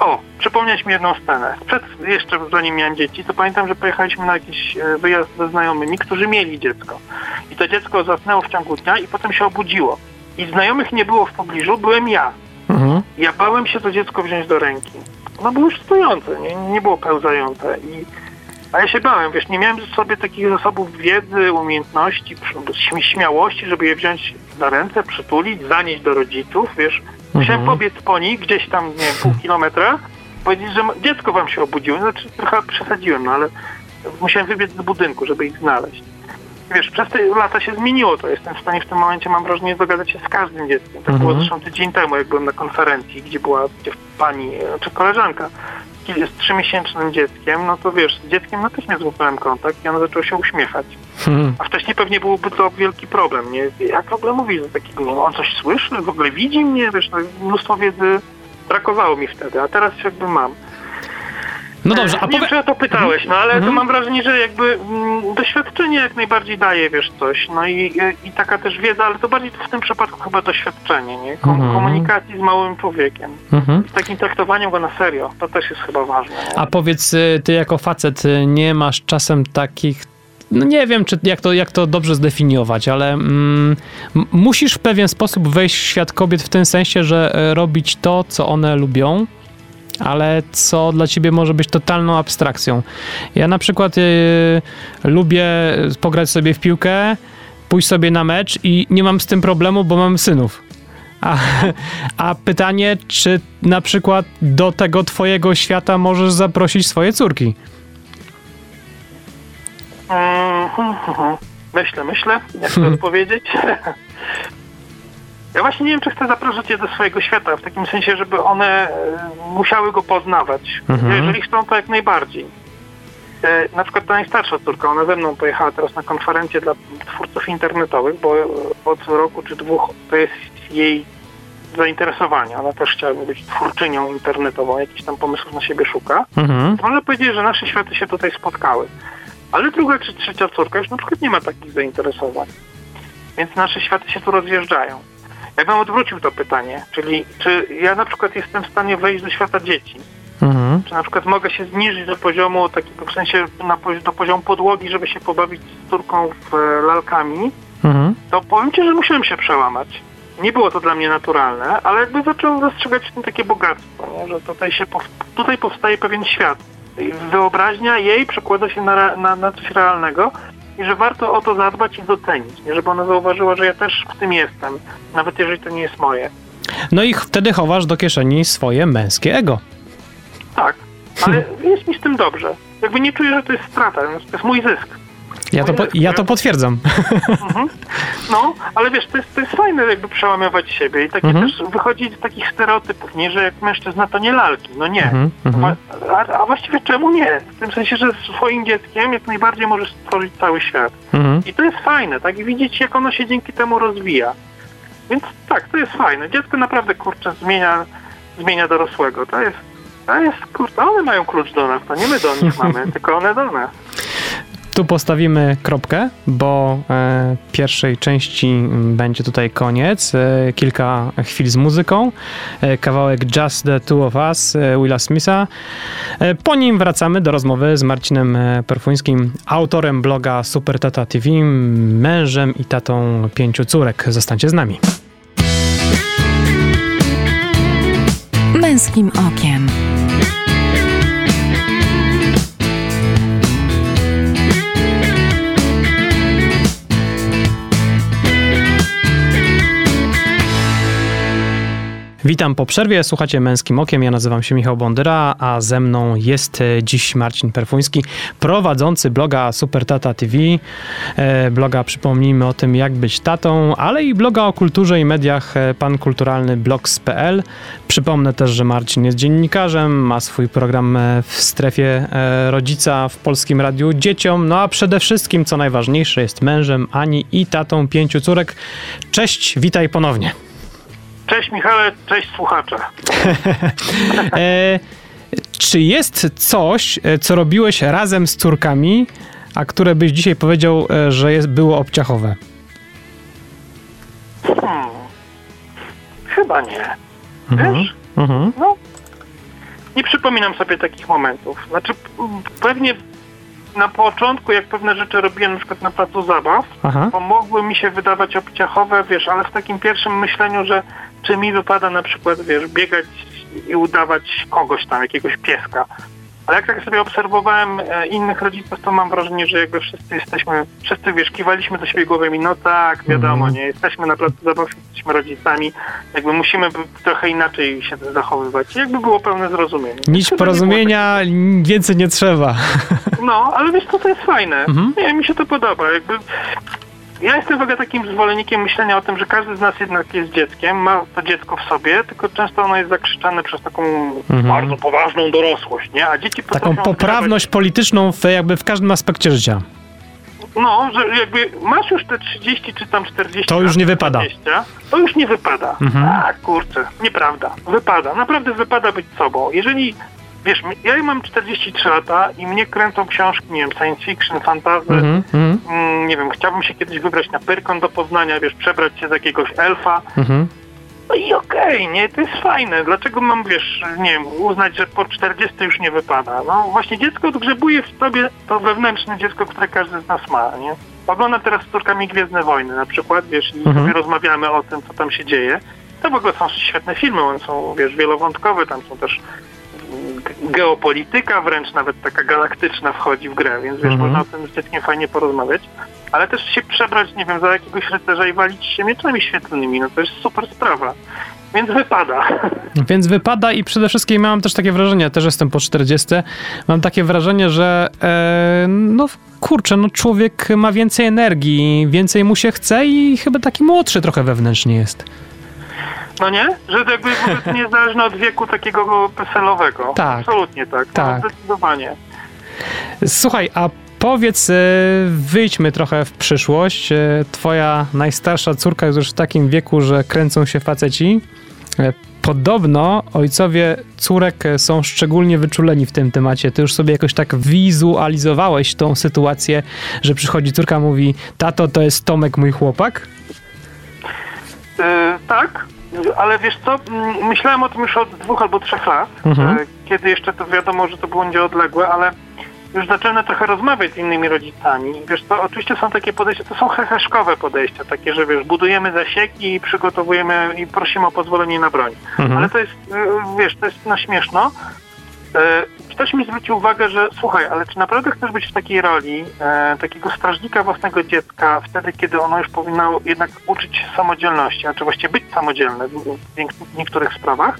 O, przypomniałeś mi jedną scenę. Przed, jeszcze zanim miałem dzieci, to pamiętam, że pojechaliśmy na jakiś e, wyjazd ze znajomymi, którzy mieli dziecko. I to dziecko zasnęło w ciągu dnia i potem się obudziło. I znajomych nie było w pobliżu, byłem ja. Mhm. Ja bałem się to dziecko wziąć do ręki. Ono było już stojące, nie, nie było pełzające. I A ja się bałem, wiesz, nie miałem w sobie takich zasobów wiedzy, umiejętności, śmi- śmiałości, żeby je wziąć na ręce, przytulić, zanieść do rodziców, wiesz. Musiałem Mhm. pobiec po nich gdzieś tam, nie wiem, pół kilometra, powiedzieć, że dziecko wam się obudziło. Znaczy, trochę przesadziłem, no ale musiałem wybiec z budynku, żeby ich znaleźć. Wiesz, przez te lata się zmieniło to. Jestem w stanie w tym momencie, mam wrażenie, dogadać się z każdym dzieckiem. Tak było Mhm. zresztą tydzień temu, jak byłem na konferencji, gdzie była gdzie pani, czy koleżanka z trzymiesięcznym dzieckiem, no to wiesz, z dzieckiem natychmiast złapałem kontakt i ono zaczęło się uśmiechać. Hmm. A wcześniej pewnie byłby to wielki problem, nie? Jak w ogóle mówić do takiego, no, on coś słyszy, w ogóle widzi mnie, wiesz, no, mnóstwo wiedzy brakowało mi wtedy, a teraz jakby mam. No dobrze, a nie wiem, czy o to pytałeś, no ale Mhm. to mam wrażenie, że jakby mm, doświadczenie jak najbardziej daje, wiesz, coś. No i, i taka też wiedza, ale to bardziej w tym przypadku chyba doświadczenie, nie? Kom- Mhm. Komunikacji z małym człowiekiem. Mhm. Z takim traktowaniem go na serio. To też jest chyba ważne. Nie? A powiedz, y, ty jako facet y, nie masz czasem takich. No nie wiem, czy jak to, jak to dobrze zdefiniować, ale mm, musisz w pewien sposób wejść w świat kobiet w tym sensie, że e, robić to, co one lubią, ale co dla ciebie może być totalną abstrakcją. Ja na przykład y, lubię pograć sobie w piłkę, pójść sobie na mecz i nie mam z tym problemu, bo mam synów. A, a pytanie, czy na przykład do tego twojego świata możesz zaprosić swoje córki? Mhm. Myślę, myślę, jak to odpowiedzieć. Ja właśnie nie wiem, czy chcę zapraszać je do swojego świata, w takim sensie, żeby one e, musiały go poznawać. Mhm. Jeżeli chcą, to jak najbardziej. E, Na przykład ta najstarsza córka, ona ze mną pojechała teraz na konferencję dla twórców internetowych, bo e, od roku czy dwóch to jest jej zainteresowanie. Ona też chciałaby być twórczynią internetową, jakichś tam pomysłów na siebie szuka. Mhm. Można powiedzieć, że nasze światy się tutaj spotkały. Ale druga czy trzecia córka już na przykład nie ma takich zainteresowań. Więc nasze światy się tu rozjeżdżają. Ja bym odwrócił to pytanie, czyli czy ja na przykład jestem w stanie wejść do świata dzieci? Mhm. Czy na przykład mogę się zniżyć do poziomu takiego, w sensie na, do poziomu podłogi, żeby się pobawić z córką w e, lalkami? Mhm. To powiem Ci, że musiałem się przełamać. Nie było to dla mnie naturalne, ale jakby zacząłem dostrzegać w tym takie bogactwo, nie? że tutaj, się tutaj powstaje pewien świat. I Wyobraźnia jej przekłada się na, na, na coś realnego i że warto o to zadbać i docenić, nie? żeby ona zauważyła, że ja też w tym jestem, nawet jeżeli to nie jest moje. No i wtedy chowasz do kieszeni swoje męskie ego. Tak, ale jest mi z tym dobrze. Jakby nie czuję, że to jest strata, to jest mój zysk. Ja to, po, ja to potwierdzam. Mhm. No, ale wiesz, to jest, to jest fajne jakby przełamywać siebie i takie Mhm. też wychodzić z takich stereotypów, nie, że jak mężczyzna to nie lalki, no nie. Mhm, mhm. A, a właściwie czemu nie? W tym sensie, że swoim dzieckiem jak najbardziej możesz stworzyć cały świat. Mhm. I to jest fajne, tak? I widzieć jak ono się dzięki temu rozwija. Więc tak, to jest fajne. Dziecko naprawdę, kurczę, zmienia, zmienia dorosłego. To jest, to jest, kurczę, one mają klucz do nas, to nie my do nich mamy, tylko one do nas. Tu postawimy kropkę, bo e, pierwszej części m, będzie tutaj koniec. E, kilka chwil z muzyką. E, kawałek Just the Two of Us e, Willa Smitha. E, po nim wracamy do rozmowy z Marcinem e, Perfuńskim, autorem bloga Super Tata TV, mężem i tatą pięciu córek. Zostańcie z nami. Męskim okiem. Witam po przerwie, słuchacie Męskim Okiem, ja nazywam się Michał Bondyra, a ze mną jest dziś Marcin Perfuński, prowadzący bloga Super Tata TV, e, bloga przypomnijmy o tym jak być tatą, ale i bloga o kulturze i mediach e, pankulturalny blogs.pl. Przypomnę też, że Marcin jest dziennikarzem, ma swój program e, w strefie rodzica w Polskim Radiu Dzieciom, no a przede wszystkim, co najważniejsze, jest mężem Ani i tatą pięciu córek. Cześć, witaj ponownie. Cześć Michale, cześć słuchacze. E, czy jest coś, e, co robiłeś razem z córkami, a które byś dzisiaj powiedział, e, że jest, było obciachowe? Hmm. Chyba nie. Mhm. Wiesz? Mhm. No, nie przypominam sobie takich momentów. Znaczy, pewnie na początku, jak pewne rzeczy robiłem na przykład na placu zabaw, Aha. to mogły mi się wydawać obciachowe, wiesz, ale w takim pierwszym myśleniu, że czy mi wypada na przykład, wiesz, biegać i udawać kogoś tam, jakiegoś pieska. Ale jak tak sobie obserwowałem e, innych rodziców, to mam wrażenie, że jakby wszyscy jesteśmy, wszyscy wiesz, kiwaliśmy do siebie głowami, no tak, wiadomo, Mhm. nie, jesteśmy na placu zabaw, jesteśmy rodzicami, jakby musimy trochę inaczej się zachowywać. Jakby było pełne zrozumienie. Nić Chyba nie porozumienia, więcej nie trzeba. No, ale wiesz co, to jest fajne. Mhm. Nie, mi się to podoba, jakby... Ja jestem w ogóle takim zwolennikiem myślenia o tym, że każdy z nas jednak jest dzieckiem, ma to dziecko w sobie, tylko często ono jest zakrzyczane przez taką Mhm. bardzo poważną dorosłość, nie? A dzieci Taką poprawność polityczną w, jakby w każdym aspekcie życia. No, że jakby masz już te 30 czy tam 40 To już nie wypada. 20, to już nie wypada. Mhm. A kurczę, nieprawda. Wypada. Naprawdę wypada być sobą. Jeżeli, wiesz, ja mam 43 lata i mnie kręcą książki, nie wiem, science fiction, fantasy, Mhm, mhm, mm, nie wiem, chciałbym się kiedyś wybrać na Pyrkon do Poznania, wiesz, przebrać się z jakiegoś elfa. mhm. No i okej, nie, to jest fajne. Dlaczego mam, wiesz, nie wiem, uznać, że po 40 już nie wypada? No właśnie dziecko odgrzebuje w sobie to wewnętrzne dziecko, które każdy z nas ma, nie? Oglądam teraz z córkami Gwiezdne Wojny na przykład, wiesz, i Mhm. sobie rozmawiamy o tym, co tam się dzieje. To w ogóle są świetne filmy, one są, wiesz, wielowątkowe, tam są też mm, geopolityka wręcz nawet taka galaktyczna wchodzi w grę, więc wiesz, Mhm. można o tym dzieckiem fajnie porozmawiać. Ale też się przebrać, nie wiem, za jakiegoś rycerza i walić się mieczami świetlnymi, no to jest super sprawa. Więc wypada. Więc wypada i przede wszystkim mam też takie wrażenie, też jestem po 40, mam takie wrażenie, że e, no kurczę, no człowiek ma więcej energii, więcej mu się chce i chyba taki młodszy trochę wewnętrznie jest. No nie? Że to jakby to niezależne od wieku takiego peselowego. Tak. Absolutnie tak. Tak. No, zdecydowanie. Słuchaj, a powiedz, e, wyjdźmy trochę w przyszłość. E, Twoja najstarsza córka jest już w takim wieku, że kręcą się faceci. E, Podobno ojcowie córek są szczególnie wyczuleni w tym temacie. Ty już sobie jakoś tak wizualizowałeś tą sytuację, że przychodzi córka, mówi: Tato, to jest Tomek, mój chłopak? E, tak, ale wiesz co, myślałem o tym już od dwóch albo trzech lat, Mhm. e, kiedy jeszcze to wiadomo, że to będzie odległe, ale już zacząłem trochę rozmawiać z innymi rodzicami. Wiesz co, oczywiście są takie podejścia, to są heheszkowe podejścia, takie, że wiesz, budujemy zasieki i przygotowujemy i prosimy o pozwolenie na broń. Mhm. Ale to jest, e, wiesz, to jest no śmieszno. Ktoś mi zwrócił uwagę, że słuchaj, ale czy naprawdę chcesz być w takiej roli e, takiego strażnika własnego dziecka wtedy, kiedy ono już powinno jednak uczyć samodzielności, a czy właściwie być samodzielne w, w niek- niektórych sprawach?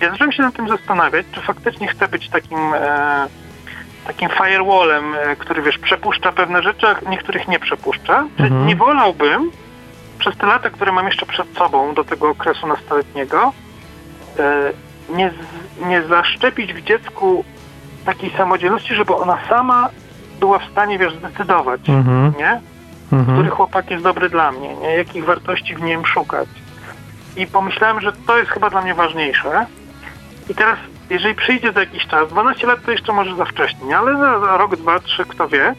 Ja zacząłem się nad tym zastanawiać, czy faktycznie chcę być takim e, takim firewallem, e, który wiesz, przepuszcza pewne rzeczy, a niektórych nie przepuszcza. Czy Mhm. nie wolałbym przez te lata, które mam jeszcze przed sobą do tego okresu nastoletniego, e, nie, nie zaszczepić w dziecku takiej samodzielności, żeby ona sama była w stanie, wiesz, zdecydować, Mhm. nie? Mhm. Który chłopak jest dobry dla mnie, nie? Jakich wartości w nim szukać. I pomyślałem, że to jest chyba dla mnie ważniejsze. I teraz, jeżeli przyjdzie za jakiś czas, 12 lat to jeszcze może za wcześnie, nie? ale za, za rok, dwa, trzy, kto wie,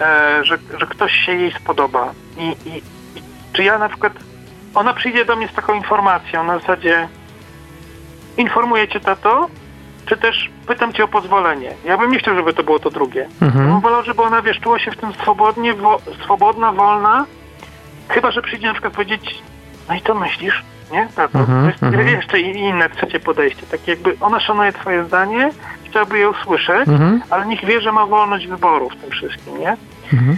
e, że, że ktoś się jej spodoba. I, i, I czy ja na przykład, ona przyjdzie do mnie z taką informacją na zasadzie informuję cię tato, czy też pytam cię o pozwolenie. Ja bym nie chciał, żeby to było to drugie. Mhm. Bym wolał, żeby ona, wiesz, czuła się w tym swobodnie, wo, swobodna, wolna, chyba, że przyjdzie na przykład powiedzieć, no i co myślisz? Nie? Tato, Mhm, to jest mhm. jeszcze i- inne trzecie podejście. Takie jakby ona szanuje twoje zdanie, chciałaby je usłyszeć, Mhm. ale niech wie, że ma wolność wyboru w tym wszystkim, nie? Mhm.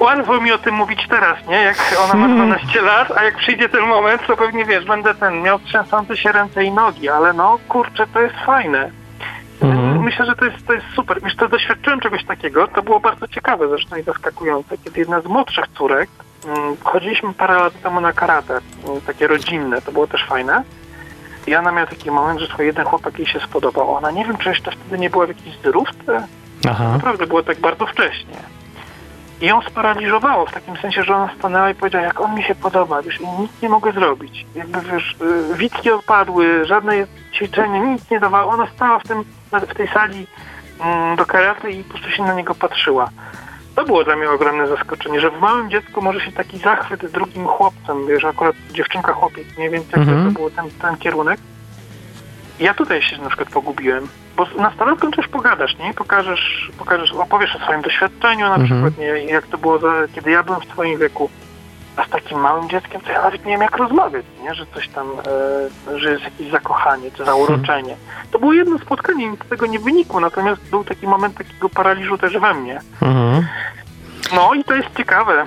Łatwo mi o tym mówić teraz, nie? Jak ona ma Hmm. 12 lat, a jak przyjdzie ten moment, to pewnie wiesz, będę ten, miał trzęsące się ręce i nogi, ale no, kurczę, to jest fajne. Mhm. Myślę, że to jest, to jest super. Wiesz, to doświadczyłem czegoś takiego, to było bardzo ciekawe zresztą i zaskakujące, kiedy jedna z młodszych córek, mm, chodziliśmy parę lat temu na karate, mm, takie rodzinne, to było też fajne. I ona miała taki moment, że twój jeden chłopak jej się spodobał. Ona nie wiem, czy jeszcze wtedy nie była w jakiejś zdrówce, Aha. Naprawdę było tak bardzo wcześnie. I ją sparaliżowało w takim sensie, że ona stanęła i powiedziała, jak on mi się podoba, wiesz, i nic nie mogę zrobić. Jakby, wiesz, y, witki odpadły, żadne ćwiczenie, nic nie dawało. Ona stała w, tym, w tej sali mm, do karate i po prostu się na niego patrzyła. To było dla mnie ogromne zaskoczenie, że w małym dziecku może się taki zachwyt drugim chłopcem, wiesz, akurat dziewczynka, chłopiec, nie wiem, jakby Mhm. to był ten, ten kierunek. Ja tutaj się na przykład pogubiłem, bo z nastolatką też pogadasz, nie? Pokażesz, pokażesz, opowiesz o swoim doświadczeniu na Mhm. przykład, nie? Jak to było, za, kiedy ja byłem w twoim wieku. A z takim małym dzieckiem to ja nawet nie wiem jak rozmawiać, nie? że coś tam, e, że jest jakieś zakochanie czy zauroczenie. To było jedno spotkanie, nic z tego nie wynikło, natomiast był taki moment takiego paraliżu też we mnie. Mhm. No i to jest ciekawe.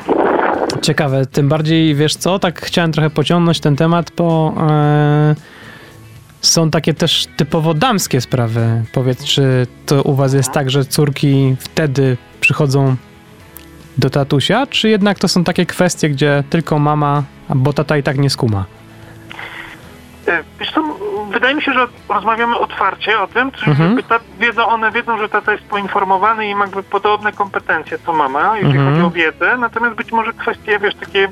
Ciekawe, tym bardziej, wiesz co, tak chciałem trochę pociągnąć ten temat, bo e, są takie też typowo damskie sprawy. Powiedz, czy to u was jest tak, że córki wtedy przychodzą do tatusia, czy jednak to są takie kwestie, gdzie tylko mama, bo tata i tak nie skuma? E, Wiesz co, wydaje mi się, że rozmawiamy otwarcie o tym, czyli Mhm. wiedzą, one wiedzą, że tata jest poinformowany i ma jakby podobne kompetencje co mama, jeżeli Mhm. chodzi o wiedzę, natomiast być może kwestie, wiesz, takie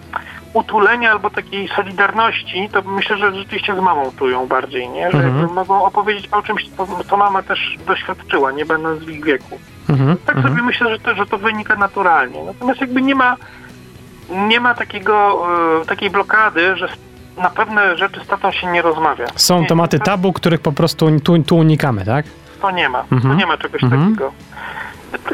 utulenia albo takiej solidarności, to myślę, że rzeczywiście z mamą czują bardziej, nie? Że Mhm. mogą opowiedzieć o czymś, co, mama też doświadczyła, nie będąc w ich wieku. Mhm. Tak mhm. sobie myślę, że to, że to wynika naturalnie. Natomiast jakby nie ma, nie ma takiego, e, takiej blokady, że na pewne rzeczy z tatą się nie rozmawia. Są Nie, tematy tabu, których po prostu tu, tu unikamy, tak? To nie ma. Mhm. To nie ma czegoś Mhm. takiego.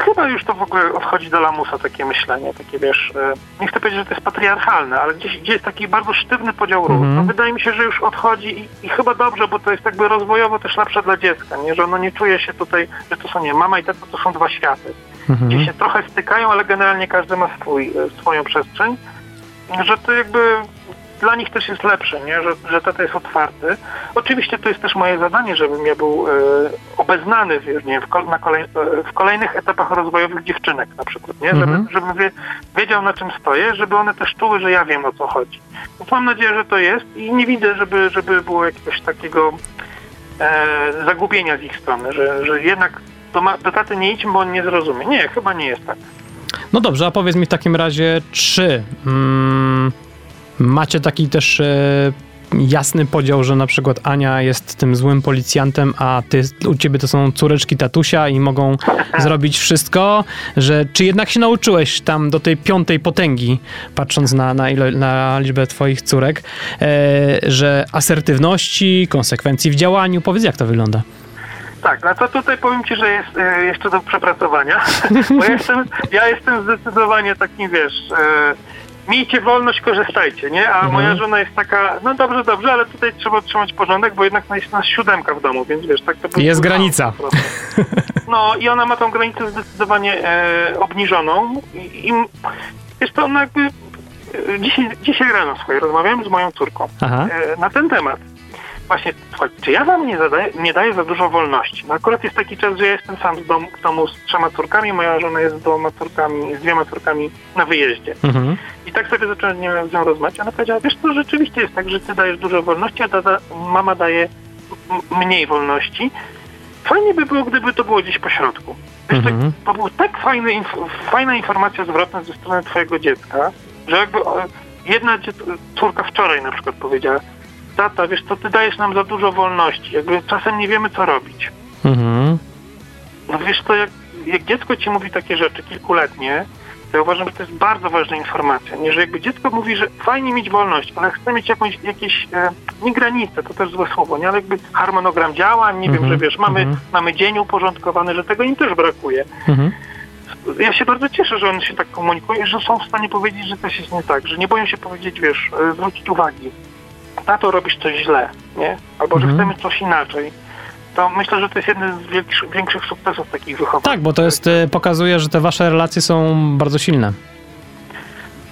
Chyba już to w ogóle odchodzi do lamusa takie myślenie, takie wiesz, e, nie chcę powiedzieć, że to jest patriarchalne, ale gdzieś, gdzie jest taki bardzo sztywny podział ról. Mhm. To wydaje mi się, że już odchodzi i, i chyba dobrze, bo to jest jakby rozwojowo też lepsze dla dziecka, nie? że ono nie czuje się tutaj, że to są nie, mama i tata to są dwa światy. Mhm. Gdzie się trochę stykają, ale generalnie każdy ma swój, e, swoją przestrzeń, że to jakby dla nich też jest lepsze, nie? Że, że tata jest otwarty. Oczywiście to jest też moje zadanie, żebym ja był e, obeznany wiesz, nie, w, kol, kolej, e, w kolejnych etapach rozwojowych dziewczynek na przykład, nie? Mhm. Żeby, żebym wie, wiedział na czym stoję, żeby one też czuły, że ja wiem o co chodzi. Więc mam nadzieję, że to jest i nie widzę, żeby, żeby było jakiegoś takiego e, zagubienia z ich strony, że, że jednak do, ma, do taty nie idźmy, bo on nie zrozumie. Nie, chyba nie jest tak. No dobrze, a powiedz mi w takim razie, czy mm, macie taki też e, jasny podział, że na przykład Ania jest tym złym policjantem, a ty, u ciebie to są córeczki tatusia i mogą zrobić wszystko, że czy jednak się nauczyłeś tam do tej piątej potęgi, patrząc na, na, ilo, na liczbę twoich córek, e, że asertywności, konsekwencji w działaniu, powiedz jak to wygląda. Tak, no to tutaj powiem Ci, że jest e, jeszcze do przepracowania, bo ja jestem, ja jestem zdecydowanie takim, wiesz, e, miejcie wolność, korzystajcie, nie? A Mhm. moja żona jest taka, no dobrze, dobrze, ale tutaj trzeba trzymać porządek, bo jednak jest nas siódemka w domu, więc wiesz, tak to Jest granica. No i ona ma tą granicę zdecydowanie e, obniżoną i, i jest to ona jakby, e, dzisiaj, dzisiaj rano słuchaj, rozmawiałem z moją córką e, na ten temat. Właśnie, czy ja wam nie, zadaję, nie daję za dużo wolności? No akurat jest taki czas, że ja jestem sam w domu, w domu z trzema córkami, moja żona jest z dwoma córkami, z dwiema córkami na wyjeździe. Mhm. I tak sobie zacząłem nie wiem, z nią rozmawiać. Ona powiedziała, wiesz, to rzeczywiście jest tak, że ty dajesz dużo wolności, a tata, mama daje mniej wolności. Fajnie by było, gdyby to było gdzieś po środku. Wiesz, Mhm. to, to był tak fajny, inf- fajna informacja zwrotna ze strony twojego dziecka, że jakby o, jedna córka wczoraj na przykład powiedziała, tata, wiesz co, ty dajesz nam za dużo wolności, jakby czasem nie wiemy, co robić. Mhm. No wiesz co, jak, jak dziecko ci mówi takie rzeczy kilkuletnie, to ja uważam, że to jest bardzo ważna informacja. Nie, że jakby dziecko mówi, że fajnie mieć wolność, ale chce mieć jakąś, jakieś, e, nie granice, to też złe słowo, nie, ale jakby harmonogram działań, nie wiem, Mhm, że wiesz, mamy, mhm. mamy dzień uporządkowany, że tego im też brakuje. Mhm. Ja się bardzo cieszę, że one się tak komunikują i że są w stanie powiedzieć, że coś jest nie tak, że nie boją się powiedzieć, wiesz, e, zwrócić uwagi. Tato, robisz coś źle, nie? Albo, że Mhm. chcemy coś inaczej. To myślę, że to jest jeden z większych, większych sukcesów takich wychowań. Tak, bo to jest, e, pokazuje, że te wasze relacje są bardzo silne.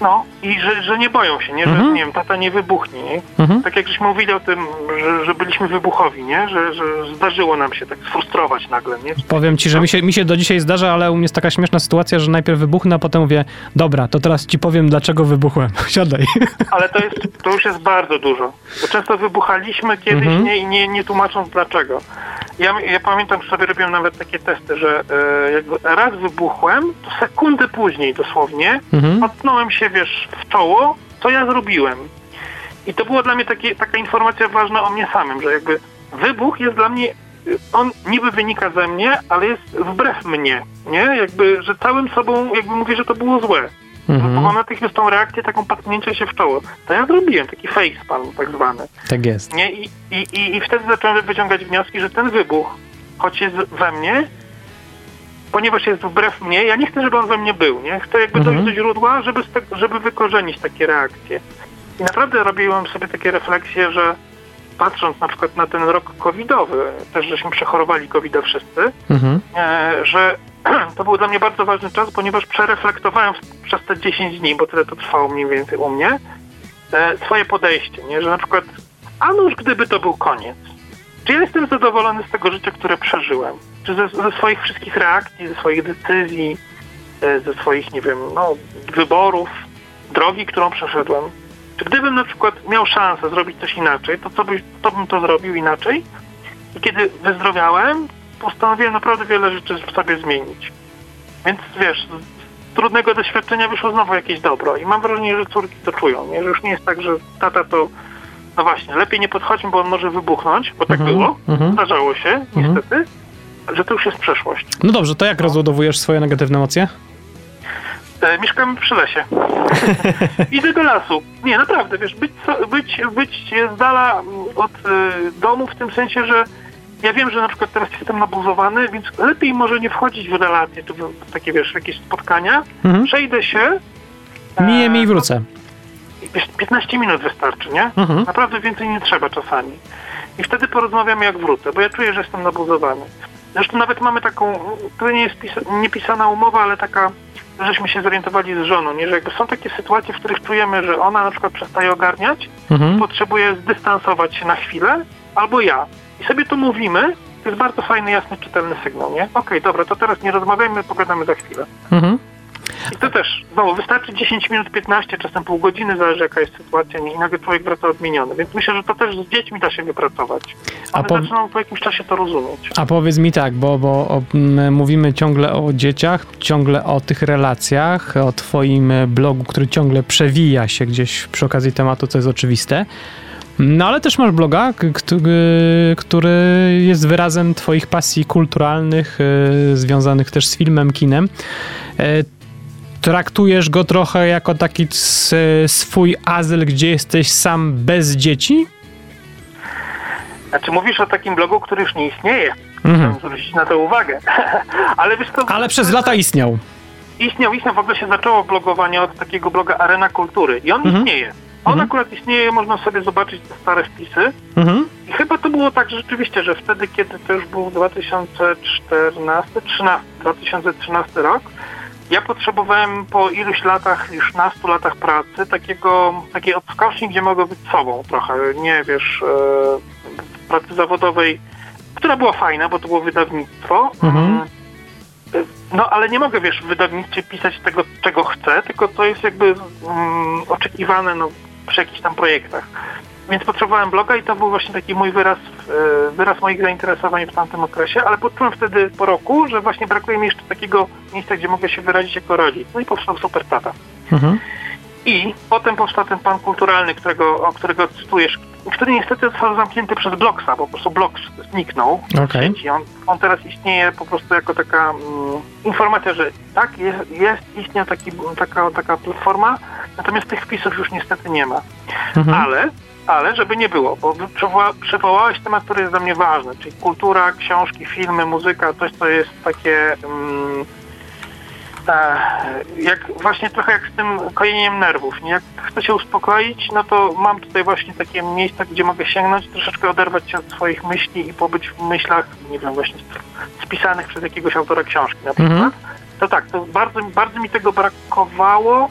No i że, że nie boją się, nie? Że Mhm. nie wiem, tata nie wybuchnie, nie? Mhm. Tak jak żeśmy mówili o tym, że, że byliśmy wybuchowi, nie? Że, że zdarzyło nam się tak sfrustrować nagle, nie? Powiem ci, że mi się, mi się do dzisiaj zdarza, ale u mnie jest taka śmieszna sytuacja, że najpierw wybuchnę, a potem mówię, dobra, to teraz ci powiem, dlaczego wybuchłem. Siadaj. Ale to, jest, to już jest bardzo dużo. Bo często wybuchaliśmy kiedyś Mhm. nie, i nie, nie tłumacząc dlaczego. Ja, ja pamiętam, że sobie robiłem nawet takie testy, że e, jak raz wybuchłem, to sekundę później dosłownie Mhm. natknąłem się, wiesz, w czoło, co ja zrobiłem. I to była dla mnie takie, taka informacja ważna o mnie samym, że jakby wybuch jest dla mnie, on niby wynika ze mnie, ale jest wbrew mnie, nie? Jakby, że całym sobą jakby mówię, że to było złe. Bo Mhm. mam natychmiast tą reakcję, taką patknięcie się w czoło. To ja zrobiłem, taki facepalm tak zwany. Tak jest. Nie? I, i, i, I wtedy zacząłem wyciągać wnioski, że ten wybuch, choć jest we mnie, ponieważ jest wbrew mnie, ja nie chcę, żeby on we mnie był, nie? Chcę jakby Mhm. dojść do źródła, żeby, żeby wykorzenić takie reakcje. I naprawdę robiłem sobie takie refleksje, że patrząc na przykład na ten rok covidowy, też żeśmy przechorowali covid wszyscy, Mhm. e, że to był dla mnie bardzo ważny czas, ponieważ przereflektowałem przez te 10 dni, bo tyle to trwało mniej więcej u mnie, e, swoje podejście, nie? że na przykład, a nuż gdyby to był koniec, czy ja jestem zadowolony z tego życia, które przeżyłem? Czy ze, ze swoich wszystkich reakcji, ze swoich decyzji, e, ze swoich, nie wiem, no, wyborów, drogi, którą przeszedłem? Czy gdybym na przykład miał szansę zrobić coś inaczej, to co by, to bym to zrobił inaczej? I kiedy wyzdrowiałem, postanowiłem naprawdę wiele rzeczy w sobie zmienić. Więc wiesz, z trudnego doświadczenia wyszło znowu jakieś dobro. I mam wrażenie, że córki to czują, nie? Że już nie jest tak, że tata to, no właśnie, lepiej nie podchodźmy, bo on może wybuchnąć, bo tak Mhm, było, mhm. zdarzało się, Mhm. niestety, że to już jest przeszłość. No dobrze, to jak rozładowujesz swoje negatywne emocje? E, mieszkamy przy lesie. Idę do lasu. Nie, naprawdę, wiesz, być, być, być z dala od e, domu w tym sensie, że ja wiem, że na przykład teraz jestem nabuzowany, więc lepiej może nie wchodzić w relacje, czy w takie, wiesz, jakieś spotkania. Mhm. Przejdę się. e, Miję mi i wrócę. 15 minut wystarczy, nie? Mhm. Naprawdę więcej nie trzeba czasami. I wtedy porozmawiamy jak wrócę, bo ja czuję, że jestem nabuzowany. Zresztą nawet mamy taką, to nie jest pisa, niepisana umowa, ale taka, żeśmy się zorientowali z żoną, nie? że jakby są takie sytuacje, w których czujemy, że ona na przykład przestaje ogarniać, Mhm. potrzebuje zdystansować się na chwilę, albo ja. I sobie to mówimy, to jest bardzo fajny, jasny, czytelny sygnał, nie? Okej, dobra, to teraz nie rozmawiajmy, pogadamy za chwilę. Mhm. I to też, znowu, wystarczy 10 minut, 15, czasem pół godziny, zależy jaka jest sytuacja i nagle człowiek wraca odmieniony. Więc myślę, że to też z dziećmi da się wypracować. A One po- zaczną po jakimś czasie to rozumieć. A powiedz mi tak, bo, bo o, mówimy ciągle o dzieciach, ciągle o tych relacjach, o twoim e, blogu, który ciągle przewija się gdzieś przy okazji tematu, co jest oczywiste. No ale też masz bloga, który, który jest wyrazem twoich pasji kulturalnych, e, związanych też z filmem, kinem. Traktujesz go trochę jako taki swój azyl, gdzie jesteś sam bez dzieci? Znaczy mówisz o takim blogu, który już nie istnieje. Mhm. Chcę zwrócić na to uwagę. Ale wiesz co, Ale przez lata istniał. istniał, istniał, w ogóle się zaczęło blogowanie od takiego bloga Arena Kultury i on Mhm. istnieje. On Mhm. akurat istnieje, można sobie zobaczyć te stare wpisy. Mhm. I chyba to było tak rzeczywiście, że wtedy, kiedy to już był 2014, 13, 2013 rok, ja potrzebowałem po iluś latach, już nastu latach pracy, takiego, takiej odskoczni, gdzie mogę być sobą trochę, nie wiesz, e, pracy zawodowej, która była fajna, bo to było wydawnictwo. Mhm. Mm, No, ale nie mogę, wiesz, w wydawnictwie pisać tego, czego chcę, tylko to jest jakby mm, oczekiwane no, przy jakichś tam projektach. Więc potrzebowałem bloga i to był właśnie taki mój wyraz, e, wyraz moich zainteresowań w tamtym okresie, ale poczułem wtedy po roku, że właśnie brakuje mi jeszcze takiego miejsca, gdzie mogę się wyrazić jako rodzic. No i powstał Super Tata. Mhm. I potem powstał ten pan kulturalny, którego, o którego cytujesz, który niestety został zamknięty przez Blocksa, bo po prostu Blocks zniknął sieci. On, on teraz istnieje po prostu jako taka mm, informacja, że tak, jest, jest istnieje taki, taka, taka platforma, natomiast tych wpisów już niestety nie ma. Mhm. Ale, ale żeby nie było, bo przywoła, przywołałeś temat, który jest dla mnie ważny, czyli kultura, książki, filmy, muzyka, coś, co jest takie... Mm, e, jak właśnie trochę jak z tym kojeniem nerwów. Nie? Jak chcę się uspokoić, no to mam tutaj właśnie takie miejsca, gdzie mogę sięgnąć, troszeczkę oderwać się od swoich myśli i pobyć w myślach, nie wiem, właśnie spisanych przez jakiegoś autora książki na przykład. Mhm. To tak, to bardzo, bardzo mi tego brakowało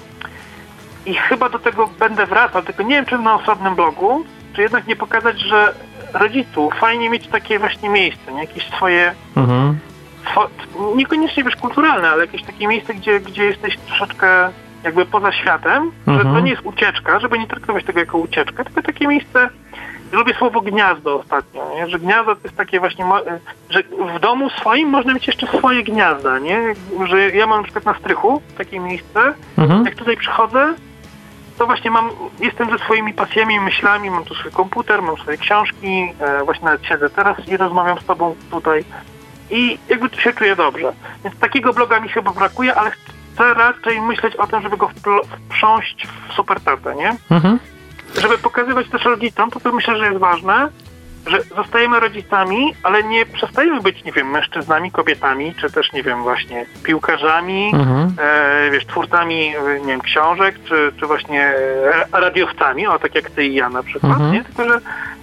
i chyba do tego będę wracał, tylko nie wiem, czy na osobnym blogu, czy jednak nie pokazać, że rodziców fajnie mieć takie właśnie miejsce, nie? jakieś swoje Mhm. Swo- niekoniecznie wiesz kulturalne, ale jakieś takie miejsce, gdzie, gdzie jesteś troszeczkę jakby poza światem, że Mhm. to nie jest ucieczka, żeby nie traktować tego jako ucieczkę, tylko takie miejsce, lubię słowo gniazdo ostatnio, nie? że gniazdo to jest takie właśnie, że w domu swoim można mieć jeszcze swoje gniazda, nie? że ja mam na przykład na strychu takie miejsce, Mhm. jak tutaj przychodzę, to właśnie mam, jestem ze swoimi pasjami, myślami, mam tu swój komputer, mam swoje książki, e, właśnie nawet siedzę teraz i rozmawiam z tobą tutaj i jakby tu się czuję dobrze. Więc takiego bloga mi chyba brakuje, ale chcę raczej myśleć o tym, żeby go wprząść w super tatę, nie? Mhm. Żeby pokazywać też rodzicom, to, to myślę, że jest ważne, że zostajemy rodzicami, ale nie przestajemy być, nie wiem, mężczyznami, kobietami, czy też, nie wiem, właśnie piłkarzami, Mhm. e, wiesz, twórcami, e, nie wiem, książek, czy, czy właśnie e, radiowcami, o tak jak ty i ja na przykład, Mhm. nie? Tylko, że,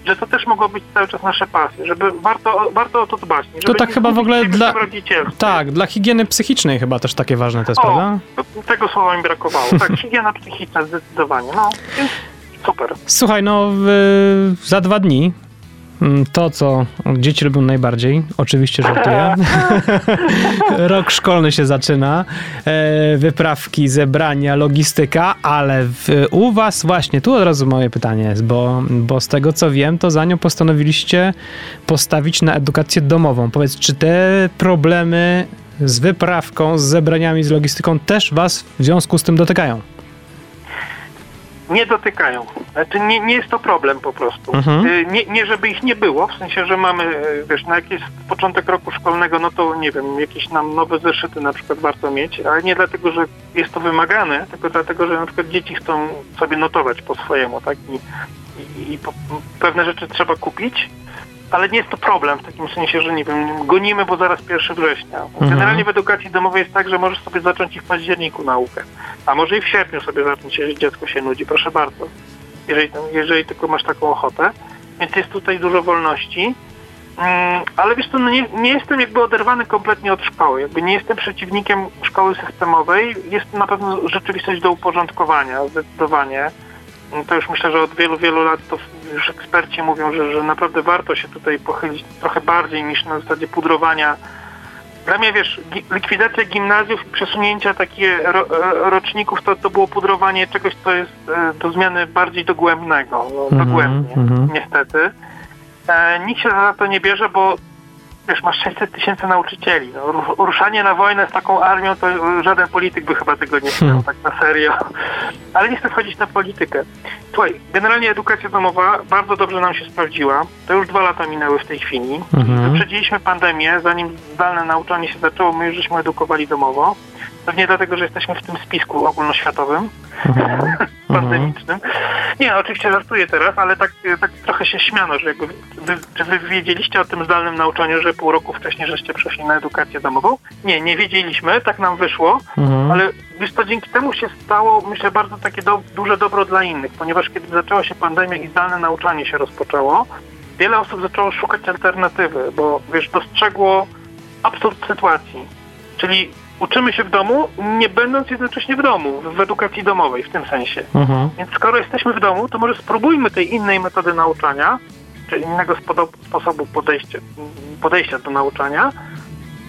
że to też mogło być cały czas nasze pasje, żeby warto, warto o to dbać. Żeby tak chyba w ogóle dla-. Tak, dla higieny psychicznej chyba też takie ważne to jest, O, prawda? to- tego słowa mi brakowało. Tak, higiena psychiczna zdecydowanie. No, więc super. Słuchaj, no w, za dwa dni to, co dzieci lubią najbardziej, oczywiście żartuję. Rok szkolny się zaczyna, e, wyprawki, zebrania, logistyka, ale w, u was właśnie, tu od razu moje pytanie jest, bo, bo z tego co wiem, to za nią postanowiliście postawić na edukację domową. Powiedz, czy te problemy z wyprawką, z zebraniami, z logistyką też was w związku z tym dotykają? Nie dotykają. Znaczy nie, nie jest to problem po prostu. Mhm. Y, Nie, nie żeby ich nie było, w sensie, że mamy, y, wiesz, na jakiś początek roku szkolnego, no to nie wiem, jakieś nam nowe zeszyty na przykład warto mieć, ale nie dlatego, że jest to wymagane, tylko dlatego, że na przykład dzieci chcą sobie notować po swojemu, tak? I, i, i pewne rzeczy trzeba kupić, ale nie jest to problem w takim sensie, że nie wiem, gonimy, bo zaraz 1 września. Generalnie w edukacji domowej jest tak, że możesz sobie zacząć i w październiku naukę, a może i w sierpniu sobie zacząć, jeżeli dziecko się nudzi, proszę bardzo, jeżeli, jeżeli tylko masz taką ochotę. Więc jest tutaj dużo wolności. Mm, ale wiesz co, no nie, nie jestem jakby oderwany kompletnie od szkoły. Jakby nie jestem przeciwnikiem szkoły systemowej. Jest na pewno rzeczywistość do uporządkowania, zdecydowanie. Mm, To już myślę, że od wielu, wielu lat to już eksperci mówią, że, że naprawdę warto się tutaj pochylić trochę bardziej niż na zasadzie pudrowania. Dla mnie, wiesz, likwidacja gimnazjów i przesunięcia takie ro, e, roczników to, to było pudrowanie czegoś, co jest e, do zmiany bardziej dogłębnego. No, Mhm, dogłębnie, mhm. niestety. E, nikt się za to nie bierze, bo wiesz, masz 600 tysięcy nauczycieli. No, ru- ruszanie na wojnę z taką armią, to e, żaden polityk by chyba tego nie chciał, Hmm. tak na serio. Ale nie chcę wchodzić na politykę. Słuchaj, generalnie edukacja domowa bardzo dobrze nam się sprawdziła. To już dwa lata minęły w tej chwili. Mhm. Wyprzedziliśmy pandemię, zanim zdalne nauczanie się zaczęło, my już żeśmy edukowali domowo. Pewnie dlatego, że jesteśmy w tym spisku ogólnoświatowym, Mhm. pandemicznym. Nie, oczywiście żartuję teraz, ale tak, tak trochę się śmiano, że jakby wy, czy wy wiedzieliście o tym zdalnym nauczaniu, że pół roku wcześniej żeście przeszli na edukację domową? Nie, nie wiedzieliśmy, tak nam wyszło, Mhm. ale wiesz to dzięki temu się stało, myślę, bardzo takie do, duże dobro dla innych, ponieważ kiedy zaczęła się pandemia i zdalne nauczanie się rozpoczęło, wiele osób zaczęło szukać alternatywy, bo wiesz, dostrzegło absurd sytuacji. Czyli uczymy się w domu, nie będąc jednocześnie w domu, w edukacji domowej w tym sensie. Mhm. Więc skoro jesteśmy w domu, to może spróbujmy tej innej metody nauczania, czy innego sposobu podejścia, podejścia do nauczania.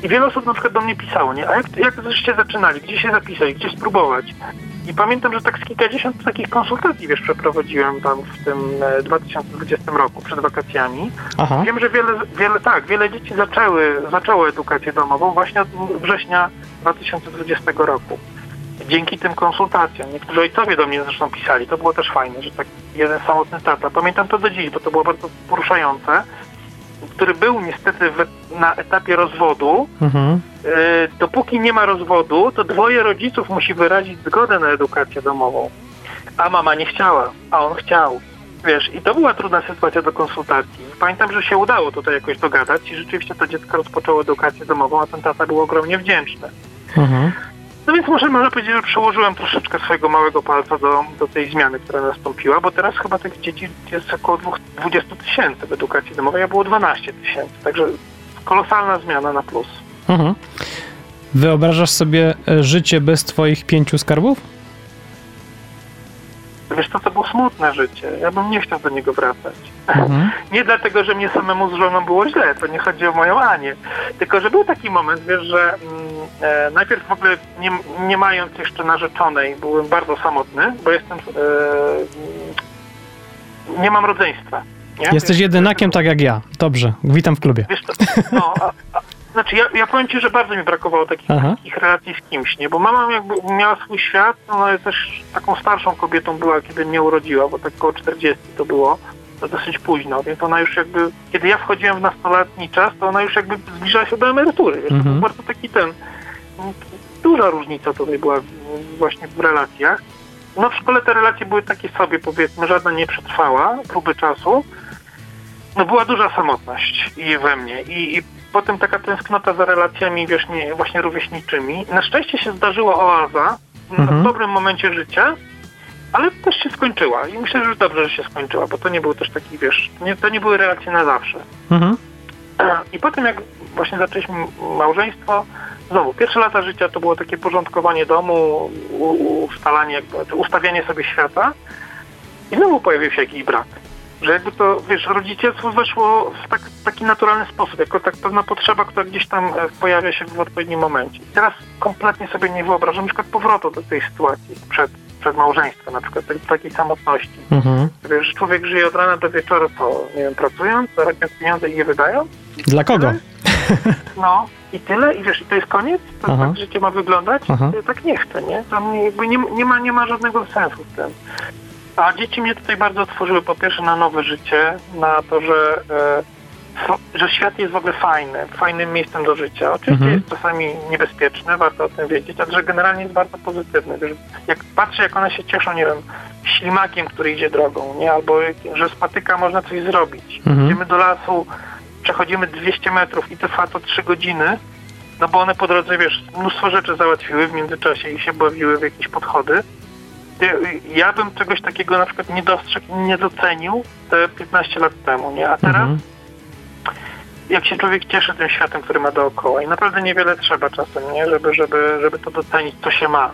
I wiele osób na przykład do mnie pisało, nie? A jak, jak żeście zaczynali? Gdzie się zapisać? Gdzie spróbować? I pamiętam, że tak z kilkadziesiąt takich konsultacji, wiesz, przeprowadziłem tam w tym e, 2020 roku, przed wakacjami. Aha. Wiem, że wiele, wiele, tak, wiele dzieci zaczęły, zaczęło edukację domową właśnie od września 2020 roku. Dzięki tym konsultacjom. Niektórzy ojcowie do mnie zresztą pisali. To było też fajne, że tak jeden samotny tata. Pamiętam to do dziś, bo to było bardzo poruszające. Który był niestety w, na etapie rozwodu. Mhm. E, dopóki nie ma rozwodu, to dwoje rodziców musi wyrazić zgodę na edukację domową. A mama nie chciała, a on chciał. Wiesz, i to była trudna sytuacja do konsultacji. Pamiętam, że się udało tutaj jakoś dogadać i rzeczywiście to dziecko rozpoczęło edukację domową, a ten tata był ogromnie wdzięczny. Mhm. No więc może można powiedzieć, że przełożyłem troszeczkę swojego małego palca do, do tej zmiany, która nastąpiła, bo teraz chyba tych dzieci jest około dwóch- 20 tysięcy w edukacji domowej, a było 12 tysięcy. Także kolosalna zmiana na plus. Mhm. Wyobrażasz sobie e, życie bez twoich pięciu skarbów? Wiesz co, to było smutne życie. Ja bym nie chciał do niego wracać. Mhm. Nie dlatego, że mnie samemu z żoną było źle, to nie chodzi o moją Anię. Tylko, że był taki moment, wiesz, że mm, e, najpierw w ogóle nie, nie mając jeszcze narzeczonej, byłem bardzo samotny, bo jestem... E, mm, nie mam rodzeństwa. Nie? Jesteś jedynakiem tak jak ja. Dobrze, witam w klubie. Wiesz no, a, znaczy ja, ja powiem ci, że bardzo mi brakowało takich, Aha. takich relacji z kimś, nie? Bo mama jakby miała swój świat, no ale też taką starszą kobietą była, kiedy mnie urodziła, bo tak około 40 to było, to dosyć późno, więc ona już jakby, kiedy ja wchodziłem w nastoletni czas, to ona już jakby zbliżała się do emerytury, wiesz, to Mhm. był bardzo taki ten, duża różnica tutaj była właśnie w relacjach. No w szkole te relacje były takie sobie, powiedzmy, żadna nie przetrwała próby czasu, no była duża samotność i we mnie i, i potem taka tęsknota za relacjami wiesz, nie, właśnie rówieśniczymi. Na szczęście się zdarzyła oaza Mhm. w dobrym momencie życia, ale też się skończyła i myślę, że dobrze, że się skończyła, bo to nie był też taki, wiesz, nie, to nie były relacje na zawsze. Mhm. I potem jak właśnie zaczęliśmy małżeństwo, znowu pierwsze lata życia to było takie porządkowanie domu, ustalanie, ustawianie sobie świata i znowu pojawił się jakiś brak. Że jakby to, wiesz, rodzicielstwo weszło w tak, taki naturalny sposób, jako tak pewna potrzeba, która gdzieś tam e, pojawia się w odpowiednim momencie. I teraz kompletnie sobie nie wyobrażam na przykład powrotu do tej sytuacji przed, przed małżeństwem, na przykład tej, takiej samotności. Mhm. Wiesz, człowiek żyje od rana do wieczoru, co, nie wiem, pracując, zarabiając pieniądze i je wydają, Dla kogo? no i tyle, i wiesz, i to jest koniec? To Aha. tak życie ma wyglądać? Aha. Tak nie chcę, nie? Tam jakby nie, nie, ma, nie ma żadnego sensu w tym. A dzieci mnie tutaj bardzo otworzyły po pierwsze na nowe życie, na to, że, e, f- że świat jest w ogóle fajny, fajnym miejscem do życia. Oczywiście Mhm. jest czasami niebezpieczny, warto o tym wiedzieć, ale że generalnie jest bardzo pozytywny. Wiesz, jak patrzę, jak one się cieszą, nie wiem, ślimakiem, który idzie drogą, nie? Albo że z patyka można coś zrobić. Mhm. Idziemy do lasu, przechodzimy 200 metrów i to trwa to 3 godziny, no bo one po drodze, wiesz, mnóstwo rzeczy załatwiły w międzyczasie i się bawiły w jakieś podchody. Ty- Ja bym czegoś takiego na przykład nie dostrzegł, nie docenił te 15 lat temu, nie? A teraz Mhm. jak się człowiek cieszy tym światem, który ma dookoła i naprawdę niewiele trzeba czasem, nie? Żeby, żeby, żeby to docenić, co się ma.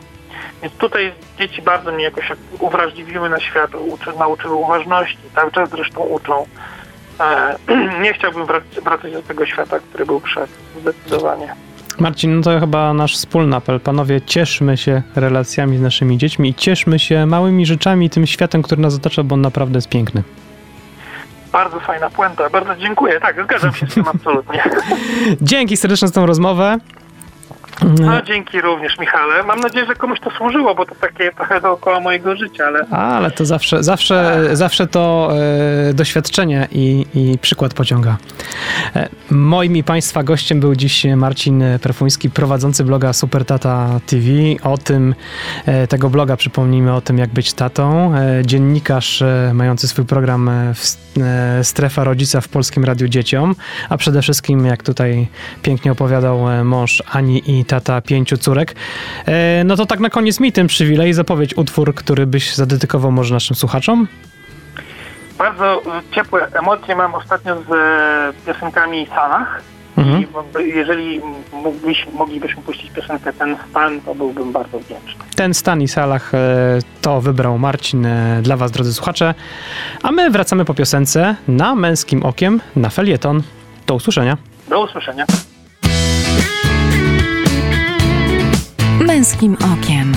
Więc tutaj dzieci bardzo mnie jakoś jak uwrażliwiły na świat, uczy, nauczyły uważności, cały czas zresztą uczą. E, nie chciałbym wrac- wracać do tego świata, który był przed, zdecydowanie. Marcin, no to chyba nasz wspólny apel. Panowie, cieszmy się relacjami z naszymi dziećmi i cieszmy się małymi rzeczami i tym światem, który nas otacza, bo on naprawdę jest piękny. Bardzo fajna puenta, bardzo dziękuję. Tak, zgadzam się z tym absolutnie. Dzięki serdecznie za tą rozmowę. No dzięki również, Michale. Mam nadzieję, że komuś to służyło, bo to takie trochę dookoła mojego życia, ale Ale to zawsze, zawsze, zawsze to e, doświadczenie i, i przykład pociąga. E, moim i Państwa gościem był dziś Marcin Perfuński, prowadzący bloga Super Tata TV. O tym, e, tego bloga przypomnijmy o tym, jak być tatą. E, dziennikarz e, mający swój program w, e, Strefa Rodzica w Polskim Radiu Dzieciom, a przede wszystkim, jak tutaj pięknie opowiadał mąż Ani i tata pięciu córek. E, no to tak na koniec mi ten przywilej zapowiedź utwór, który byś zadedykował może naszym słuchaczom. bardzo e, ciepłe emocje mam ostatnio z e, piosenkami Sanach. Mhm. I jeżeli mógłbyś, moglibyśmy puścić piosenkę Ten Stan, to byłbym bardzo wdzięczny. Ten stan i salach to wybrał Marcin dla was, drodzy słuchacze. A my wracamy po piosence na Męskim Okiem na felieton. Do usłyszenia. Do usłyszenia. Męskim okiem.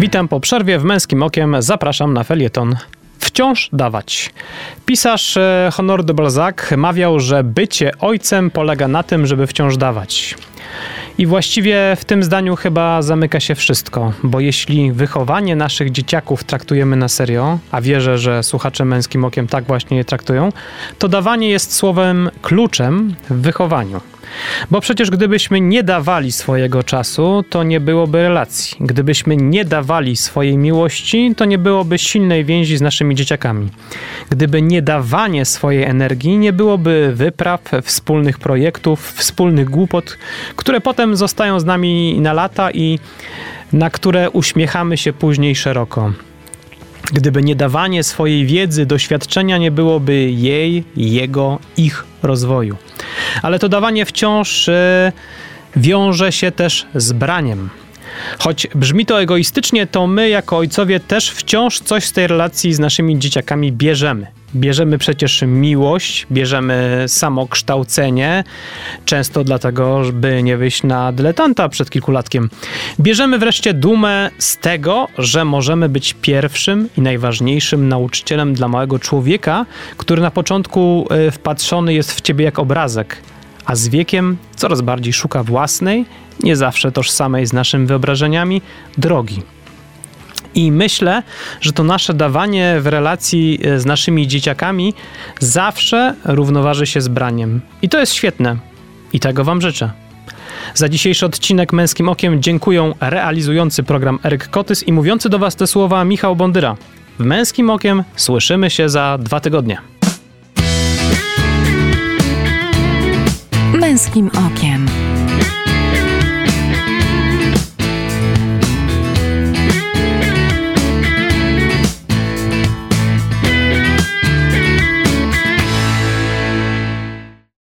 Witam po przerwie w Męskim Okiem. Zapraszam na felieton. Wciąż dawać. Pisarz e, Honor de Balzac mawiał, że bycie ojcem polega na tym, żeby wciąż dawać. I właściwie w tym zdaniu chyba zamyka się wszystko, bo jeśli wychowanie naszych dzieciaków traktujemy na serio, a wierzę, że słuchacze męskim okiem tak właśnie je traktują, to dawanie jest słowem kluczem w wychowaniu. Bo przecież gdybyśmy nie dawali swojego czasu, to nie byłoby relacji. Gdybyśmy nie dawali swojej miłości, to nie byłoby silnej więzi z naszymi dzieciakami. Gdyby nie dawanie swojej energii, nie byłoby wypraw, wspólnych projektów, wspólnych głupot, które potem zostają z nami na lata i na które uśmiechamy się później szeroko. Gdyby nie dawanie swojej wiedzy, doświadczenia, nie byłoby jej, jego, ich rozwoju. Ale to dawanie wciąż e, wiąże się też z braniem. Choć brzmi to egoistycznie, to my jako ojcowie też wciąż coś z tej relacji z naszymi dzieciakami bierzemy. Bierzemy przecież miłość, bierzemy samokształcenie, często dlatego, żeby nie wyjść na dyletanta przed kilkulatkiem. Bierzemy wreszcie dumę z tego, że możemy być pierwszym i najważniejszym nauczycielem dla małego człowieka, który na początku e, wpatrzony jest w ciebie jak obrazek, a z wiekiem coraz bardziej szuka własnej, nie zawsze tożsamej z naszymi wyobrażeniami, drogi. I myślę, że to nasze dawanie w relacji e, z naszymi dzieciakami zawsze równoważy się z braniem. I to jest świetne. I tego Wam życzę. Za dzisiejszy odcinek Męskim Okiem dziękuję realizujący program Eryk Kotys i mówiący do Was te słowa Michał Bondyra. W Męskim Okiem słyszymy się za dwa tygodnie. Męskim Okiem.